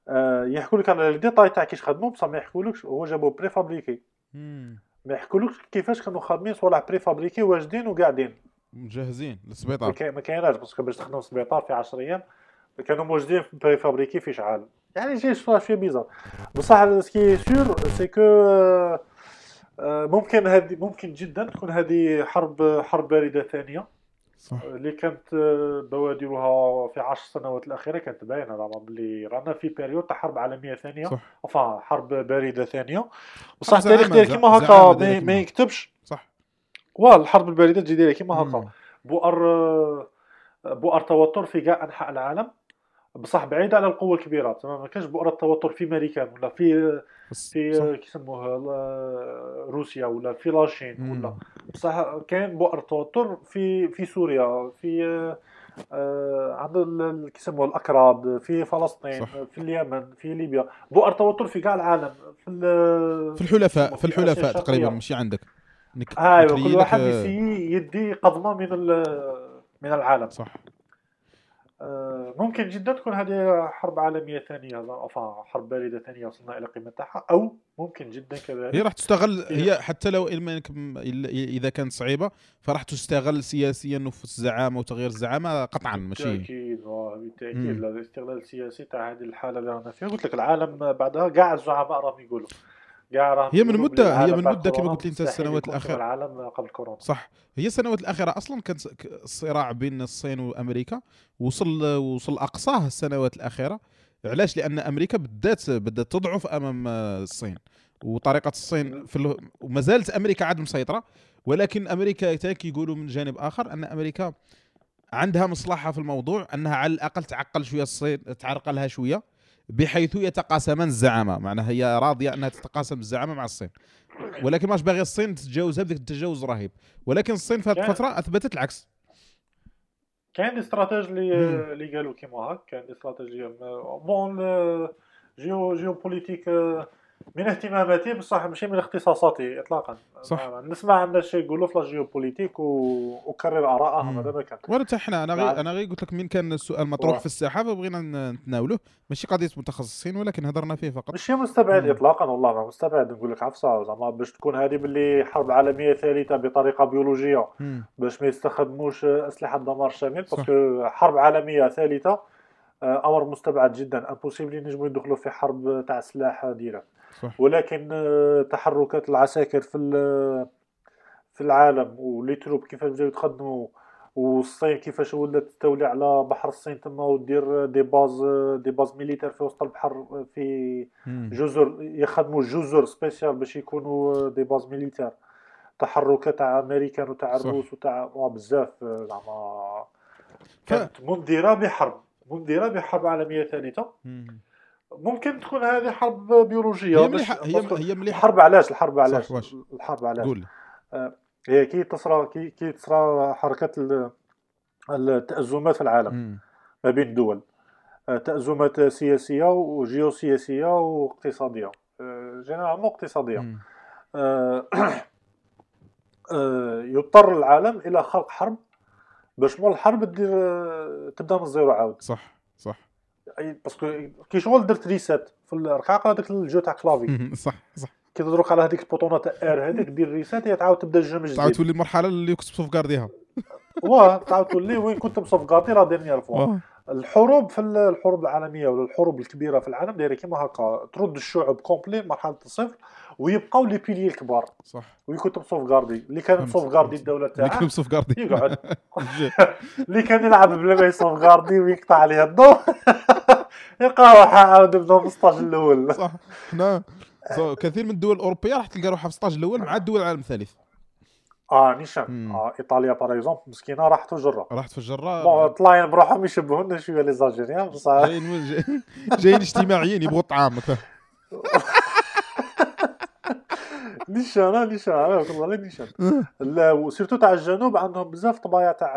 آه، يحكوا لك على les détails تاع كيش خدموا بصح ما يحكولكش هو جابوا préfabriqué. ما يحكولكش كيفاش كانوا خادمين صوالح préfabriqué واجدين وقاعدين. مجهزين للسبيطار. ما كايناش parce que باش تخدم سبيطار في 10 أيام كانوا موجودين في préfabriqué في شحال يعني شي شوية شوية bizarre. بصح ce qui est sûr c'est que ممكن هذه ممكن جدا تكون هذه حرب حرب باردة ثانية. صح. اللي كانت آه، بوادرها في عشر سنوات الأخيرة كانت باينة زعما باللي رانا في période تاع حرب عالمية ثانية. صح. حرب باردة ثانية. بصح التاريخ كيما هكا ما-. يكتبش. صح. واه الحرب الباردة دايره كيما هكا. بؤر بؤر توتر في كاع أنحاء العالم بصح بعيد على القوة الكبيرة تمام ما كانش بؤر التوتر في américains ولا في. في كيسموه روسيا ولا في لاشين. ولا بصح كاين بؤر توتر في في سوريا في آه، عند كيسموه الأكراد في فلسطين صح. في اليمن في ليبيا بؤر توتر في كاع العالم في في الحلفاء في الحلفاء. تقريبا ماشي عندك إنك أيوه كل واحد آه، يسي يدي قضمة من ال- من العالم. صح. آه، ممكن جدا تكون هذه حرب عالمية ثانية enfin حرب باردة ثانية وصلنا إلى قمة تاعها أو ممكن جدا كذلك هي راح تستغل هي- حتى لو إذا كانت صعيبة فراح تستغل سياسيا وفي الزعامة وتغيير الزعامة قطعا ماشي. بالتأكيد بالتأكيد الاستغلال السياسي تاع هذه الحالة اللي رانا فيها. قلت لك العالم بعدها كاع الزعماء راهم يقولوا. كاع هي من بلي هي من مدة كما قلت لي مستحيل السنوات. كما العالم قبل كورونا. صح. هي السنوات الأخيرة أصلا كانت ك- الصراع بين الصين وأمريكا. وصل وصل اقصاه السنوات الأخيرة. علاش؟ لأن أمريكا بدات بدات تضعف أمام الصين. وطريقة الصين في ال... وما زالت أمريكا عاد مسيطرة. ولكن أمريكا كيقولوا من جانب آخر أن أمريكا عندها مصلحة في الموضوع أنها على الأقل تعقل شوية الصين تعرقلها شوية. بحيث يتقاسمان الزعامه معناها هي راضية أنها تتقاسم الزعامه مع الصين. ولكن ماش باغي الصين تتجاوزها بدك التجاوز رهيب. ولكن الصين في هذه الفترة أثبتت العكس. كاين دي استراتيج اللي. اللي قالوا كيما هاك. كاين دي استراتيجية bon géo géopolitique من اهتماماتي بصح ماشي من اختصاصاتي اطلاقا صح. نسمع الناس شي يقولوا في la géopolitique واكرر ارائهم. هذا ما كان ولا حتى حنا أنا غير أنا غير قلت لك من كان السؤال مطروح. في الساحه فبغينا ن- نتناولوه ماشي قضية متخصصين ولكن هضرنا فيه فقط ماشي مستبعد مم. اطلاقا والله ما مستبعد نقول لك عفسة زعما باش تكون هذه باللي حرب عالمية ثالثة بطريقة بيولوجية مم. باش ما يستخدموش أسلحة دمار شامل صح. parce que حرب عالمية ثالثة آه، أمر مستبعد جدا impossible ينجموا يدخلوا في حرب تاع سلاح direct صح ولكن آه، تحركات العساكر في ال- في العالم و les troupes كيفاش بداو يتقدموا والصين كيفاش ولات تستولي على بحر الصين تما ودير des bases des bases militaires في وسط البحر في. جزر يخدموا جزر spécial باش يكونوا des bases militaires تحركات تاع américains وتاع. الروس وتاع آه، بزاف آه، زعما كانت مندرة بحرب مندرة بحرب عالمية ثالثه. ممكن تكون هذه حرب بيولوجية. هي مليحه هي هي مليحة. الحرب علاش الحرب علاش؟ الحرب علاش؟ قول لي. هي كي تصرى كي كي تصرى حركات ال- التأزمات في العالم. ما بين الدول. آه، تأزمات سياسية وجيوسياسية واقتصادية. آه، généralement. آه، آه، يضطر العالم إلى خلق حرب باش مول الحرب دير آه، تبدأ من ال zéro عاود. صح صح. أي- parce que كي شغل درت reset في الرقاق هذاك الجو تاع clavier. صح صح. كي تدرك على هذيك ال bouton تاع R هذيك دير reset هي تعاود تبدا ال game تعاود جديد تولي المرحله اللي كنت sauvegardيها واه تعاود تولي وين كنت مsauvegardé la dernière fois الحروب في ال- الحروب العالمية ولا الحروب الكبيرة في العالم دايرة كيما هكا ترد الشعوب complet مرحلة الصفر ويبقاو les pays les الكبار. صح. ويكون مsauvegardé اللي كان فهمت. الدولة اللي كانوا تاعه. sauvegardé يقعد. اللي كان يلعب بلا ما يsauvegardé ويقطع عليه الضوء. يلقاه عاود بدا في ال stage الأول. صح. حنا so, كثير من الدول الأوروبية راح تلقى روحها في ال stage الأول مع الدول العالم الثالث. آه نيشان. آه إيطاليا par exemple مسكينة راحت في الجرة. راحت في الجرة. bon طلاين بروحهم يشبهونا شوية les Algériens بصح. جايين جايين- اجتماعيين يبغوا الطعام نيشان نيشان والله لا نيشان لا و surtout تاع الجنوب عندهم بزاف طبايع تاع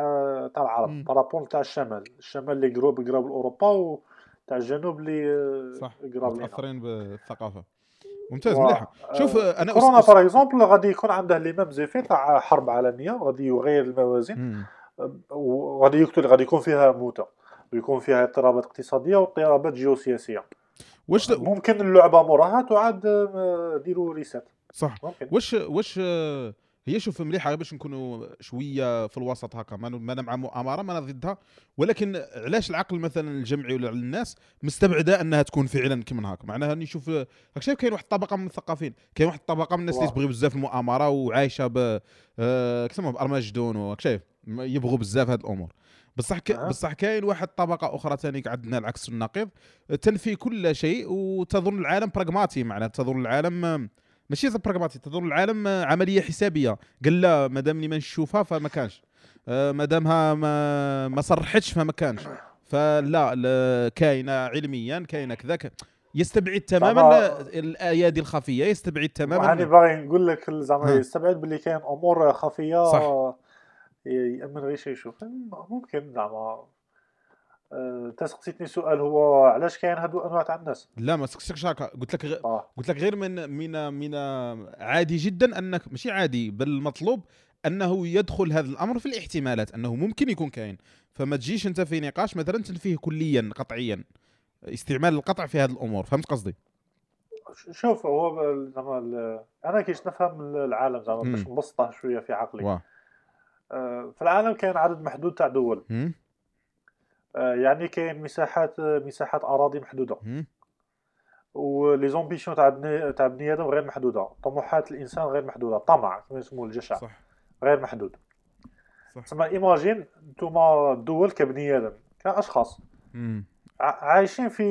تاع. العرب. par rapport ل تاع الشمال. الشمال اللي قراب قراب لاوروبا وتاع الجنوب اللي صح. قراب متأثرين بالثقافة. ممتاز واه. مليحه شوف آه، أنا كورونا. par exemple غادي يكون عنده les mêmes effets تاع حرب عالمية غادي يغير الموازين. وغادي يقتل غادي يكون فيها موتى ويكون فيها اضطرابات اقتصادية واضطرابات جيوسياسية. واش ممكن اللعبة موراها تعاد آه، ديروا ريسات صح. ممكن. واش آه، هي شوف مليحة باش نكونوا شوية في الوسط هكا ما أنا مع مؤامره ما أنا ضدها ولكن علاش العقل مثلا الجمعي ولا الناس مستبعدة أنها تكون فعلا كيما هكا؟ معناها أني نشوف راك شايف كاين واحد الطبقة من المثقفين كاين واحد الطبقة من الناس اللي. تبغي بزاف المؤامرة وعايشة ب آه، كيسموها بأرماجدون وراك شايف؟ يبغوا بزاف هاد الأمور. بصح ك... أه. بصح كاين واحد طبقة أخرى ثاني عندنا العكس النقيض تنفي كل شيء وتظن العالم براغماتي معناها تظن العالم ماشي زي براغماتي تظن العالم عملية حسابية قال لا ما دامني ما نشوفها فما كانش آه، ما دامها ما ما صرحتش فما كانش فلا لا، كاينة علميا كاينة كذا يستبعد تماما. الأيادي الخفية يستبعد تماما هاني باغي نقول لك زعما. يستبعد باللي كاين أمور خفية صح. يأمن غير شي يشوف ممكن زعما آه، انت سقسيتني سؤال هو علاش كاين هادو الانواع تاع الناس؟ لا ما سكتش هكا. قلت لك غ... آه. قلت لك غير من من من عادي جدا انك ماشي عادي بل المطلوب أنه يدخل هذا الأمر في الاحتمالات أنه ممكن يكون كاين. فما تجيش أنت في نقاش مثلا تنفيه كليا قطعيا استعمال القطع في هذه الأمور فهمت قصدي؟ شوف هو زعما ال- أنا كيش نفهم العالم زعما. باش نبسطه شوية في عقلي. آه، في العالم كاين عدد محدود تاع دول. هم؟ آه، يعني كاين مساحات مساحات أراضي محدودة؟ و les ambitions تاع بني تاع بني آدم غير محدودة. طموحات الإنسان غير محدودة. طمع كما يسموه الجشع. صح. غير محدود. صح. تسمى imagine نتوما الدول كبني آدم كاشخاص. ع- عايشين في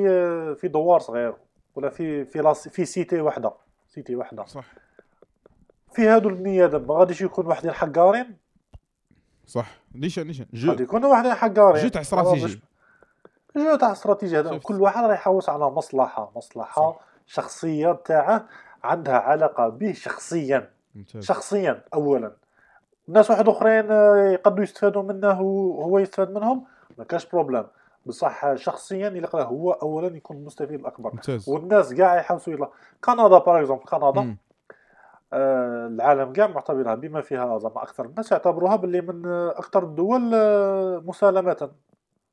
في دوار صغير ولا في في لاس في cité واحدة cité واحدة صح. في هادو البني آدم ما غاديش يكون واحدين حقارين؟ صح. نيشان نيشان. jeu. غادي يكونوا واحدين حقارين jeu تاع stratégie. jeu تاع استراتيجي هذا. كل واحد راه يحوس على مصلحة. مصلحة صح. شخصية تاعه عندها علاقة به شخصيا. ممتاز. شخصيا اولا. ناس واحد أخرين آه، يقدروا يستفادوا منه وهو يستفاد منهم؟ ما كاش problème. بصح شخصيا يلقى هو اولا يكون المستفيد الاكبر ممتاز. والناس كاع يحوسوا يلا كندا par exemple كندا مم. العالم كاع معتبرها بما فيها زعما أكثر. الناس يعتبروها باللي من آه، أكثر الدول آه، مسالمه ما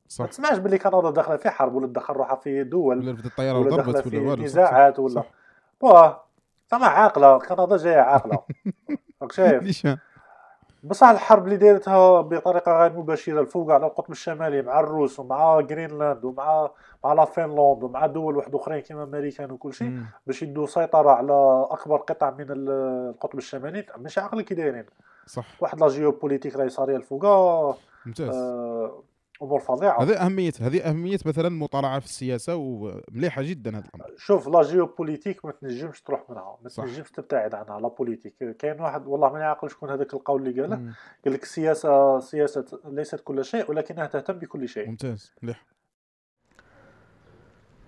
صح. تسمعش باللي كندا داخلة في حرب ولا تدخل روحها في دول ولا رفدت الطيارة ولا في ولا والو نزاعات ولا. واه زعما عاقلة كندا جاية عاقلة. راك شايف؟ بصح الحرب اللي دارتها بطريقة غير مباشرة الفوق على القطب الشمالي مع الروس ومع جرينلاند ومع مع لا فنلند ومع دول واحد أخرين كيما américains وكل شيء. باش يدوا سيطرة على أكبر قطع من ال- القطب الشمالي. ماشي عقل كي دايرين. صح. واحد la géopolitique راهي صاريه الفوقا ممتاز. آه، أمور فظيعة. هذه أهمية هذه أهمية مثلا المطالعه في السياسة ومليحة جدا هذا الأمر. شوف la géopolitique ما تنجمش تروح منها ما. تنجمش تبتعد عنها la politique. كاين واحد والله ماني عاقل شكون هذاك القول اللي قاله. قال لك السياسة سياسة ليست كل شيء ولكنها تهتم بكل شيء. ممتاز مليح.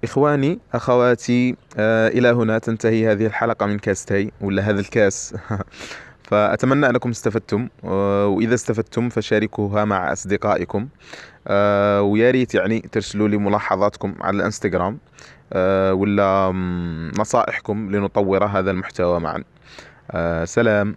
إخواني أخواتي آه إلى هنا تنتهي هذه الحلقة من كاس تاي ولا هذا الكاس؟ فأتمنى أنكم استفدتم آه، وإذا استفدتم فشاركوها مع أصدقائكم. آه، ويا ريت يعني ترسلوا لي ملاحظاتكم على الانستغرام آه، ولا نصائحكم لنطور هذا المحتوى معا. آه، سلام.